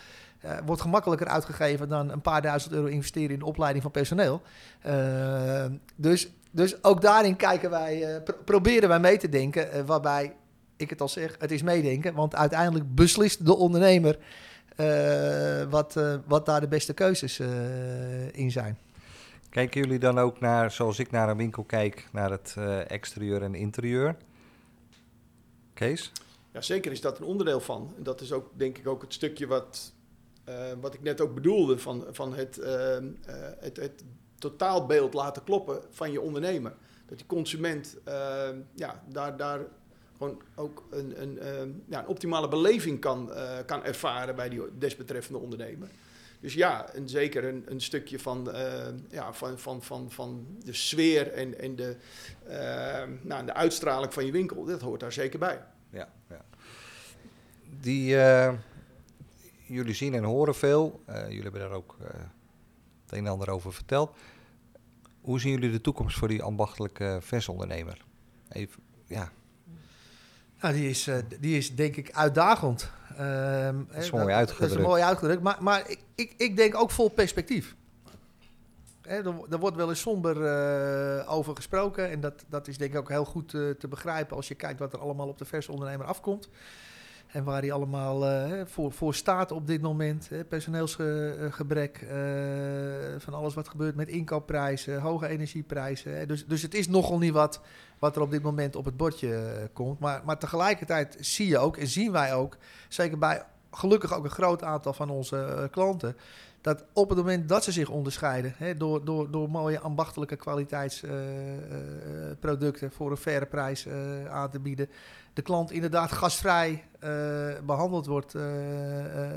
uh, wordt gemakkelijker uitgegeven dan een paar duizend euro investeren in de opleiding van personeel. Uh, dus, dus ook daarin kijken wij, uh, proberen wij mee te denken, waarbij ik het al zeg, het is meedenken, want uiteindelijk beslist de ondernemer wat, wat daar de beste keuzes in zijn. Kijken jullie dan ook naar, zoals ik naar een winkel kijk, naar het exterieur en interieur? Kees? Ja, zeker is dat een onderdeel van. En dat is ook, denk ik, ook het stukje wat uh, wat ik net ook bedoelde, van, van het, uh, uh, het, het totaalbeeld laten kloppen van je ondernemer. Dat die consument ehm, ja, daar, daar gewoon ook een, een, ehm, ja, een optimale beleving kan, kan ervaren bij die desbetreffende ondernemer. Dus ja, en zeker een, een stukje van, ja, van, van, van, van de sfeer en, en de, nou, de uitstraling van je winkel, dat hoort daar zeker bij. Ja, ja. Die jullie zien en horen veel. Uh, jullie hebben daar ook het een en ander over verteld. Hoe zien jullie de toekomst voor die ambachtelijke versondernemer? Even, ja. Nou, die is, uh, die is denk ik uitdagend. Ehm, dat is mooi uitgedrukt. Dat is mooi uitgedrukt, maar, maar ik, ik, ik denk ook vol perspectief. Hè, er, er, wordt wel eens somber uh, over gesproken. En dat, dat is denk ik ook heel goed uh, te begrijpen als je kijkt wat er allemaal op de versondernemer afkomt. En waar hij allemaal uh, voor, voor staat op dit moment. Personeelsgebrek, uh, van alles wat gebeurt met inkoopprijzen, hoge energieprijzen. Dus, dus het is nogal niet wat, wat er op dit moment op het bordje komt. Maar, maar tegelijkertijd zie je ook en zien wij ook, zeker bij gelukkig ook een groot aantal van onze klanten, dat op het moment dat ze zich onderscheiden hè, door, door, door mooie ambachtelijke kwaliteitsproducten voor een faire prijs aan te bieden de klant inderdaad gastvrij behandeld wordt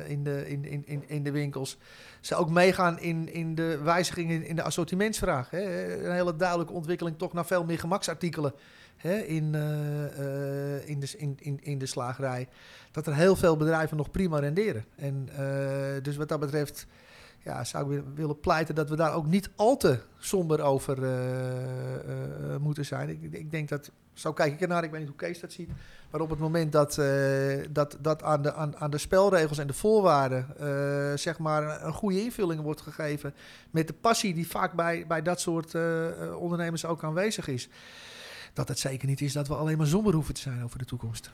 in, de, in, in, in de winkels. Ze ook meegaan in, in de wijzigingen in de assortimentsvraag. Hè. Een hele duidelijke ontwikkeling toch naar veel meer gemaksartikelen hè, in, in, de, in, in, in de slagerij. Dat er heel veel bedrijven nog prima renderen. En dus wat dat betreft ja, zou ik willen pleiten dat we daar ook niet al te somber over moeten zijn. Ik, ik denk dat zo kijk ik ernaar. Ik weet niet hoe Kees dat ziet. Maar op het moment dat, dat, dat aan, de, aan, aan de spelregels en de voorwaarden zeg maar een goede invulling wordt gegeven. Met de passie die vaak bij, bij dat soort ondernemers ook aanwezig is. Dat het zeker niet is dat we alleen maar somber hoeven te zijn over de toekomst.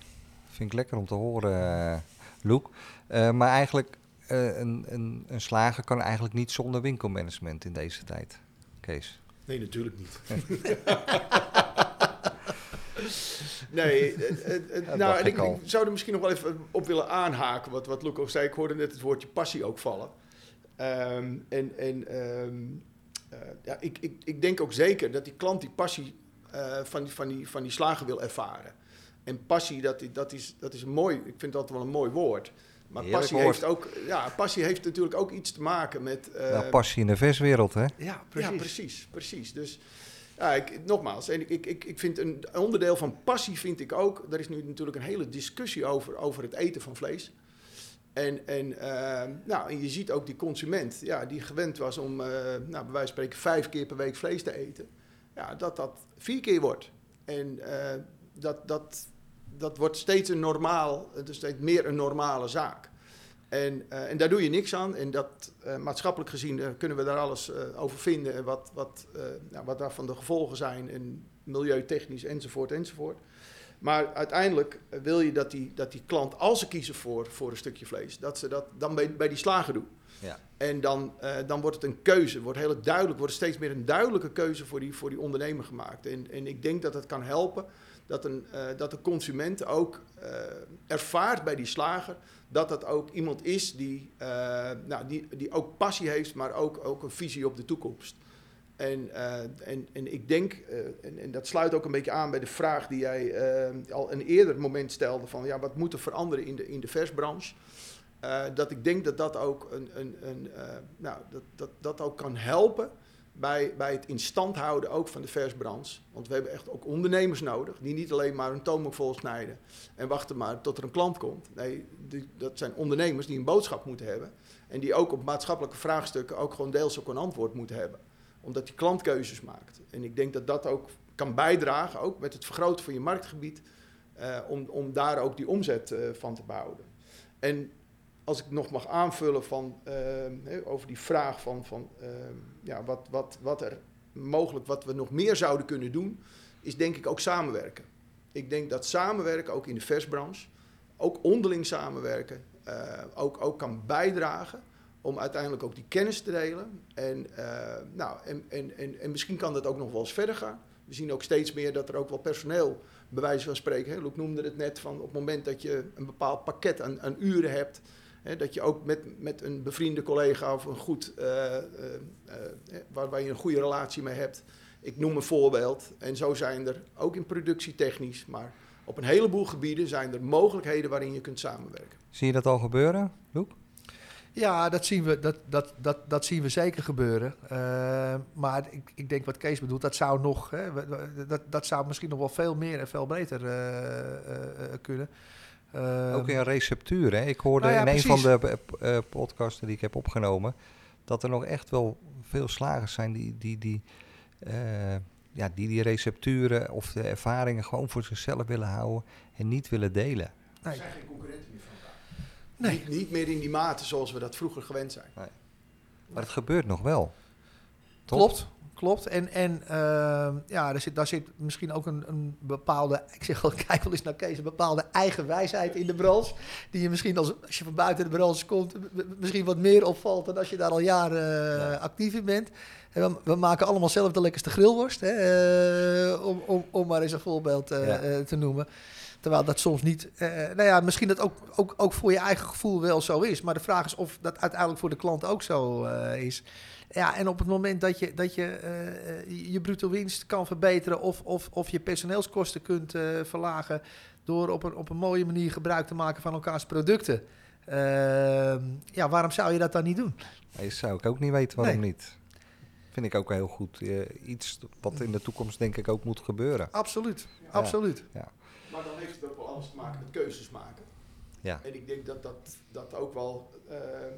Vind ik lekker om te horen, Loek. maar eigenlijk, een, een, een slager kan eigenlijk niet zonder winkelmanagement in deze tijd. Kees? Nee, natuurlijk niet. Nee, eh, eh, eh, nou, en ik zou er misschien nog wel even op willen aanhaken, wat, wat Luc ook zei. Ik hoorde net het woordje passie ook vallen. Ehm, en en ehm, eh, ja, ik, ik, ik denk ook zeker dat die klant die passie eh, van, die, van, die, van die slagen wil ervaren. En passie, dat, dat, is, dat is een mooi, ik vind dat wel een mooi woord. Maar Heerlijk passie woord. heeft, ook, ja, passie heeft natuurlijk ook iets te maken met... eh, nou, passie in de verswereld, hè? Ja, ja, precies, precies. Dus ja, ik, nogmaals, en ik, ik, ik, vind een onderdeel van passie vind ik ook. Er is nu natuurlijk een hele discussie over, over het eten van vlees. En, en, eh, nou, en je ziet ook die consument, ja, die gewend was om, eh, nou, bij wijze van spreken, vijf keer per week vlees te eten. Ja, dat dat vier keer wordt. En eh, dat, dat, dat wordt steeds een normaal, het is steeds meer een normale zaak. En, eh, en daar doe je niks aan. En dat, eh, maatschappelijk gezien eh, kunnen we daar alles over vinden. En wat, wat, nou, wat daarvan de gevolgen zijn. En milieutechnisch enzovoort enzovoort. Maar uiteindelijk wil je dat die, dat die klant, als ze kiezen voor, voor een stukje vlees, dat ze dat dan bij, bij die slager doen. Ja. En dan, dan wordt het een keuze, wordt heel duidelijk, wordt steeds meer een duidelijke keuze voor die, voor die ondernemer gemaakt. En, en ik denk dat het kan helpen dat, een, eh, dat de consument ook eh, ervaart bij die slager dat dat ook iemand is die, eh, nou, die, die ook passie heeft, maar ook, ook een visie op de toekomst. En, en, en ik denk, en, en dat sluit ook een beetje aan bij de vraag die jij al een eerder moment stelde: van ja, wat moet er veranderen in de, in de versbranche? Dat ik denk dat dat ook, een, een, een, nou, dat, dat, dat ook kan helpen bij, bij het in stand houden ook van de versbranche. Want we hebben echt ook ondernemers nodig die niet alleen maar een toonbank vol snijden en wachten maar tot er een klant komt. Nee, dat zijn ondernemers die een boodschap moeten hebben en die ook op maatschappelijke vraagstukken ook gewoon deels ook een antwoord moeten hebben. Omdat die klant keuzes maakt. En ik denk dat dat ook kan bijdragen, ook met het vergroten van je marktgebied, eh, om, om daar ook die omzet eh, van te behouden. En als ik nog mag aanvullen van, ehm, over die vraag van, van ehm, ja, wat, wat, wat er mogelijk, wat we nog meer zouden kunnen doen, is denk ik ook samenwerken. Ik denk dat samenwerken, ook in de versbranche, ook onderling samenwerken, eh, ook, ook kan bijdragen om uiteindelijk ook die kennis te delen. En, eh, nou, en, en, en, en misschien kan dat ook nog wel eens verder gaan. We zien ook steeds meer dat er ook wel personeel, bij wijze van spreken, Luc noemde het net, van op het moment dat je een bepaald pakket aan uren hebt, hè, dat je ook met, met een bevriende collega of een goed, eh, eh, eh, waar, waar je een goede relatie mee hebt. Ik noem een voorbeeld. En zo zijn er ook in productietechnisch, maar op een heleboel gebieden zijn er mogelijkheden waarin je kunt samenwerken. Zie je dat al gebeuren, Loek? Ja, dat zien we, dat, dat, dat, dat zien we zeker gebeuren. Maar ik, ik denk wat Kees bedoelt, dat zou nog, hè, dat, dat zou misschien nog wel veel meer en veel beter eh, eh, eh, kunnen. Eh, Ook in receptuur, hè? Ik hoorde nou ja, in een precies. van de eh, eh, podcasten die ik heb opgenomen... dat er nog echt wel veel slagers zijn die die, die, eh, ja, die, die recepturen of de ervaringen gewoon voor zichzelf willen houden en niet willen delen. Nee. Er zijn geen concurrenten meer van elkaar. Nee. Niet, niet meer in die mate zoals we dat vroeger gewend zijn. Maar het gebeurt nog wel. Klopt, klopt. En, en ehm, ja, daar zit, daar zit misschien ook een, een bepaalde, ik zeg wel, kijk wel eens naar Kees, een bepaalde eigen wijsheid in de branche. Die je misschien als, als je van buiten de branche komt, misschien wat meer opvalt dan als je daar al jaren eh, Ja. actief in bent. En we, we maken allemaal zelf de lekkerste grillworst, hè, eh, om, om, om maar eens een voorbeeld eh, Ja. te noemen. Terwijl dat soms niet, eh, nou ja, misschien dat ook, ook, ook voor je eigen gevoel wel zo is. Maar de vraag is of dat uiteindelijk voor de klant ook zo is. Ja, en op het moment dat je, dat je eh, je bruto winst kan verbeteren of, of, of je personeelskosten kunt eh, verlagen door op een, op een mooie manier gebruik te maken van elkaars producten. ehm, ja, waarom zou je dat dan niet doen? Nee, zou ik ook niet weten waarom Nee. niet. Vind ik ook heel goed. eh, iets wat in de toekomst denk ik ook moet gebeuren. Absoluut, absoluut. Maar dan heeft het ook wel alles te maken met keuzes maken. Ja. En ik denk dat dat, dat ook wel eh,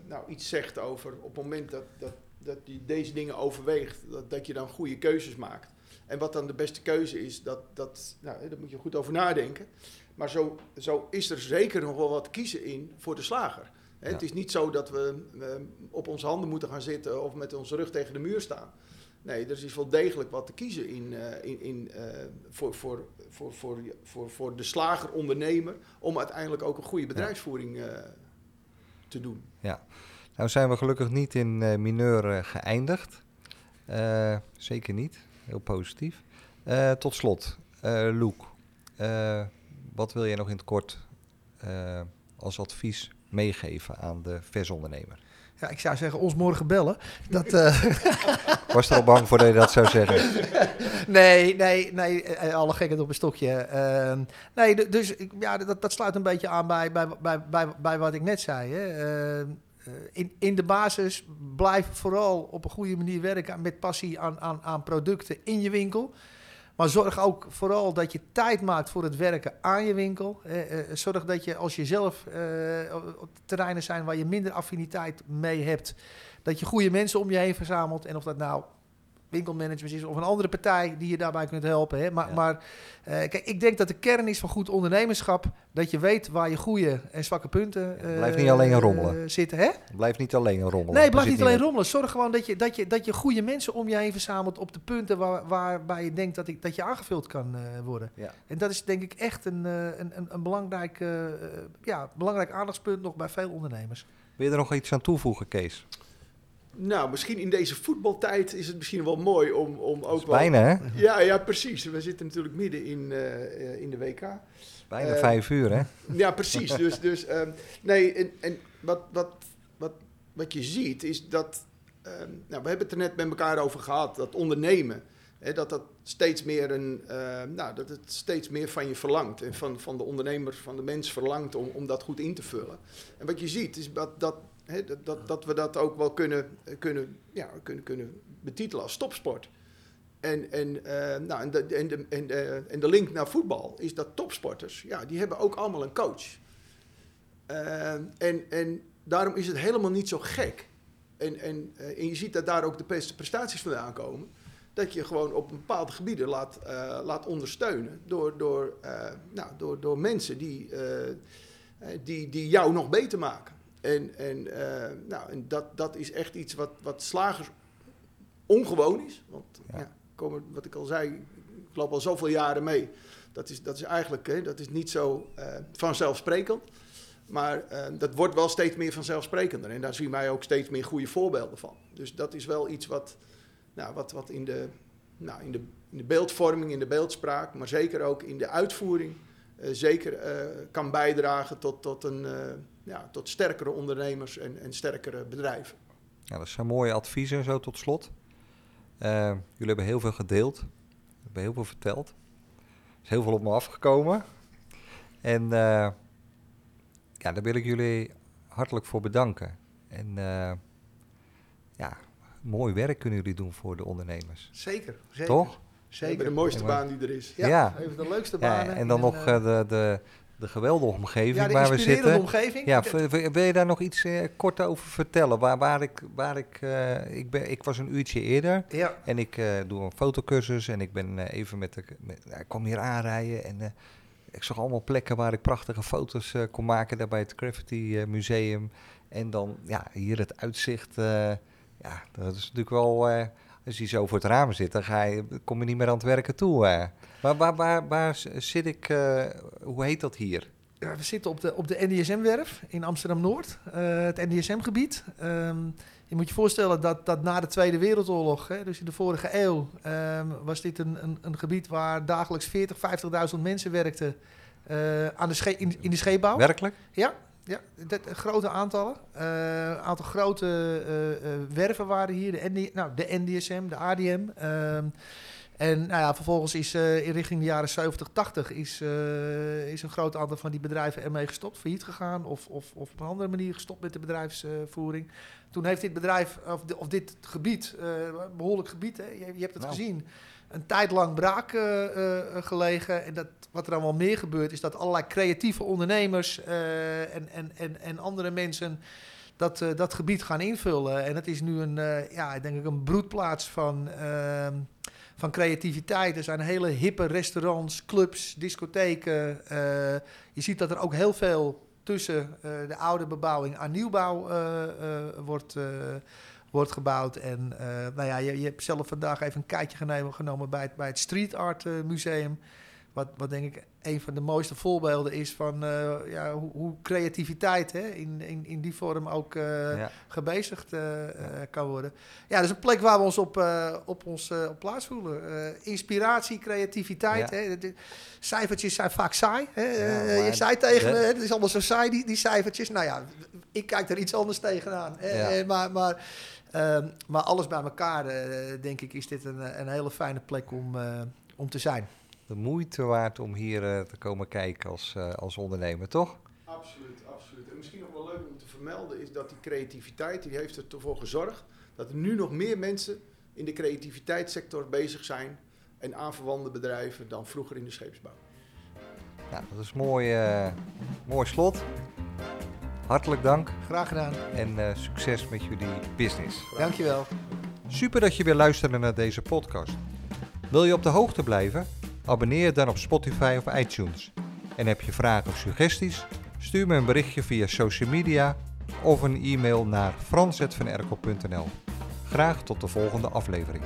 nou, iets zegt over op het moment dat, dat, dat je deze dingen overweegt, dat, dat je dan goede keuzes maakt. En wat dan de beste keuze is, dat, dat, nou, daar moet je goed over nadenken. Maar zo, zo is er zeker nog wel wat kiezen in voor de slager. Ja. Het is niet zo dat we eh, op onze handen moeten gaan zitten of met onze rug tegen de muur staan. Nee, er is wel degelijk wat te kiezen in, eh, in, in, eh, voor, voor, voor, voor, voor, voor de slager-ondernemer om uiteindelijk ook een goede bedrijfsvoering eh, te doen. Nou zijn we gelukkig niet in eh, mineur eh, geëindigd. Eh, zeker niet. Heel positief. Tot slot, Loek. eh, wat wil jij nog in het kort als advies meegeven aan de versondernemer? Ja, ik zou zeggen, ons morgen bellen. Dat, Was er al bang voor dat je dat zou zeggen? nee, nee, nee, alle gekheid op een stokje. Ehm, nee, dus ja, dat, dat sluit een beetje aan bij, bij, bij, bij, bij wat ik net zei. Hè. Ehm, eh, in, in de basis blijf vooral op een goede manier werken met passie aan, aan, aan producten in je winkel. Maar zorg ook vooral dat je tijd maakt voor het werken aan je winkel. Eh, eh, zorg dat je als je zelf eh, terreinen zijn waar je minder affiniteit mee hebt, dat je goede mensen om je heen verzamelt. En of dat nou winkelmanagement is of een andere partij die je daarbij kunt helpen. Hè. Maar, Ja. maar eh, kijk, ik denk dat de kern is van goed ondernemerschap dat je weet waar je goede en zwakke punten Ja, blijf niet alleen rommelen. eh, zitten. Hè? Blijf niet alleen rommelen. Nee, blijf niet alleen rommelen. Zorg gewoon dat je, dat je, dat je goede mensen om je heen verzamelt op de punten waar, waarbij je denkt dat, ik, dat je aangevuld kan worden. Ja. En dat is denk ik echt een, een, een, een belangrijk, ja, belangrijk aandachtspunt nog bij veel ondernemers. Wil je er nog iets aan toevoegen, Kees? Nou, misschien in deze voetbaltijd is het misschien wel mooi om, om Dat ook is wel... bijna, hè? Ja, ja, precies. We zitten natuurlijk midden in, eh, in de WK. Bijna Eh, vijf uur, hè? Ja, precies. dus, dus ehm, nee, en, en wat, wat, wat, wat je ziet is dat, ehm, nou, we hebben het er net met elkaar over gehad, dat ondernemen, hè, dat dat steeds meer een, ehm, nou, dat het steeds meer van je verlangt en van, van de ondernemer, van de mens verlangt om, om dat goed in te vullen. En wat je ziet is dat, dat, dat, dat, we dat ook wel kunnen, kunnen, ja, kunnen, kunnen betitelen als topsport. En, en, eh, nou, en, de, en, de, en, de, en de link naar voetbal is dat topsporters, ja, die hebben ook allemaal een coach. Eh, en, en daarom is het helemaal niet zo gek. En, en, eh, en je ziet dat daar ook de beste prestaties vandaan komen. Dat je gewoon op bepaalde gebieden laat, eh, laat ondersteunen door, door, eh, nou, door, door mensen die, eh, eh, die, die jou nog beter maken. En, en, eh, nou, en dat, dat is echt iets wat, wat slagers ongewoon is. Want Ja. ja. komen, wat ik al zei, ik loop al zoveel jaren mee. Dat is, dat is eigenlijk hè, dat is niet zo eh, vanzelfsprekend. Maar eh, dat wordt wel steeds meer vanzelfsprekender. En daar zien wij ook steeds meer goede voorbeelden van. Dus dat is wel iets wat, nou, wat, wat in, de, nou, in, de, in de beeldvorming, in de beeldspraak, maar zeker ook in de uitvoering, zeker kan bijdragen tot, tot, een, ja, tot sterkere ondernemers en, en sterkere bedrijven. Ja, dat zijn mooie adviezen zo tot slot. Eh, jullie hebben heel veel gedeeld. hebben heel veel verteld. Er is heel veel op me afgekomen. En eh, ja, daar wil ik jullie hartelijk voor bedanken. En eh, ja, mooi werk kunnen jullie doen voor de ondernemers. Zeker, zeker. Toch? Zeker. de mooiste Ja, baan die er is. Ja, Ja. even de leukste Ja, banen. en dan nog de, de, de geweldige omgeving ja, waar we zitten. omgeving. Ja, wil je daar nog iets eh, kort over vertellen? Waar, waar ik, waar ik, eh, ik, ben, ik was een uurtje eerder ja, en ik eh, doe een fotocursus en ik ben even met de, met, ik kwam hier aanrijden en ik zag allemaal plekken waar ik prachtige foto's kon maken, daar bij het Graffiti Museum. En dan, ja, hier het uitzicht, ja, dat is natuurlijk wel, als je zo voor het raam zit, dan ga je, kom je niet meer aan het werken toe. eh. Maar waar, waar, waar zit ik, eh, hoe heet dat hier? Ja, we zitten op de, op de NDSM-werf in Amsterdam-Noord, eh, het NDSM-gebied. Ehm, je moet je voorstellen dat, dat na de Tweede Wereldoorlog, hè, dus in de vorige eeuw, ehm, was dit een, een, een gebied waar dagelijks 40, 50.000 mensen werkten eh, aan de in, in de scheepbouw. Werkelijk? Ja, ja dat, grote aantallen. Eh, Een aantal grote eh, eh, werven waren hier. De, ND, nou, de NDSM, de ADM. ehm, en nou ja, vervolgens is eh, in richting de jaren 70, 80 is, eh, is een groot aantal van die bedrijven ermee gestopt, failliet gegaan of, of, of op een andere manier gestopt met de bedrijfsvoering. Toen heeft dit bedrijf, of, di- of dit gebied, eh, behoorlijk gebied, hè, je, je hebt het Nou. gezien, een tijd lang braak eh, eh, gelegen. En dat, wat er dan wel meer gebeurt, is dat allerlei creatieve ondernemers eh, en, en, en, en andere mensen dat, eh, dat gebied gaan invullen. En het is nu een, eh, ja, denk ik een broedplaats van, ehm, van creativiteit. Er zijn hele hippe restaurants, clubs, discotheken. Eh, je ziet dat er ook heel veel tussen eh, de oude bebouwing aan nieuwbouw eh, eh, wordt, eh, wordt gebouwd. En eh, nou ja, je, je hebt zelf vandaag even een kijkje genomen, genomen bij het, bij het Street Art eh, Museum. wat, wat denk ik een van de mooiste voorbeelden is van eh, ja, hoe, hoe creativiteit hè, in, in, in die vorm ook ja. gebezigd kan worden. Ja, dat is een plek waar we ons op, op, ons, op plaats voelen. Inspiratie, creativiteit. Ja. Hè. De cijfertjes zijn vaak saai. Hè. Je zei tegen me, hè, het is allemaal zo saai, die, die cijfertjes. Nou ja, ik kijk er iets anders tegenaan. Maar, maar, ehm, maar alles bij elkaar, eh, denk ik, is dit een, een hele fijne plek om, eh, om te zijn. De moeite waard om hier eh, te komen kijken als, eh, als ondernemer, toch? Absoluut, absoluut. En misschien nog wel leuk om te vermelden is dat die creativiteit, die heeft ervoor gezorgd dat er nu nog meer mensen in de creativiteitssector bezig zijn en aanverwante bedrijven dan vroeger in de scheepsbouw. Nou, dat is mooi, eh, mooi slot. Hartelijk dank Graag gedaan. en eh, succes met jullie business. Dankjewel. Super dat je weer luisterde naar deze podcast. Wil je op de hoogte blijven? Abonneer je dan op Spotify of iTunes. En heb je vragen of suggesties? Stuur me een berichtje via social media of een e-mail naar frans.vanerkel.nl. Graag tot de volgende aflevering.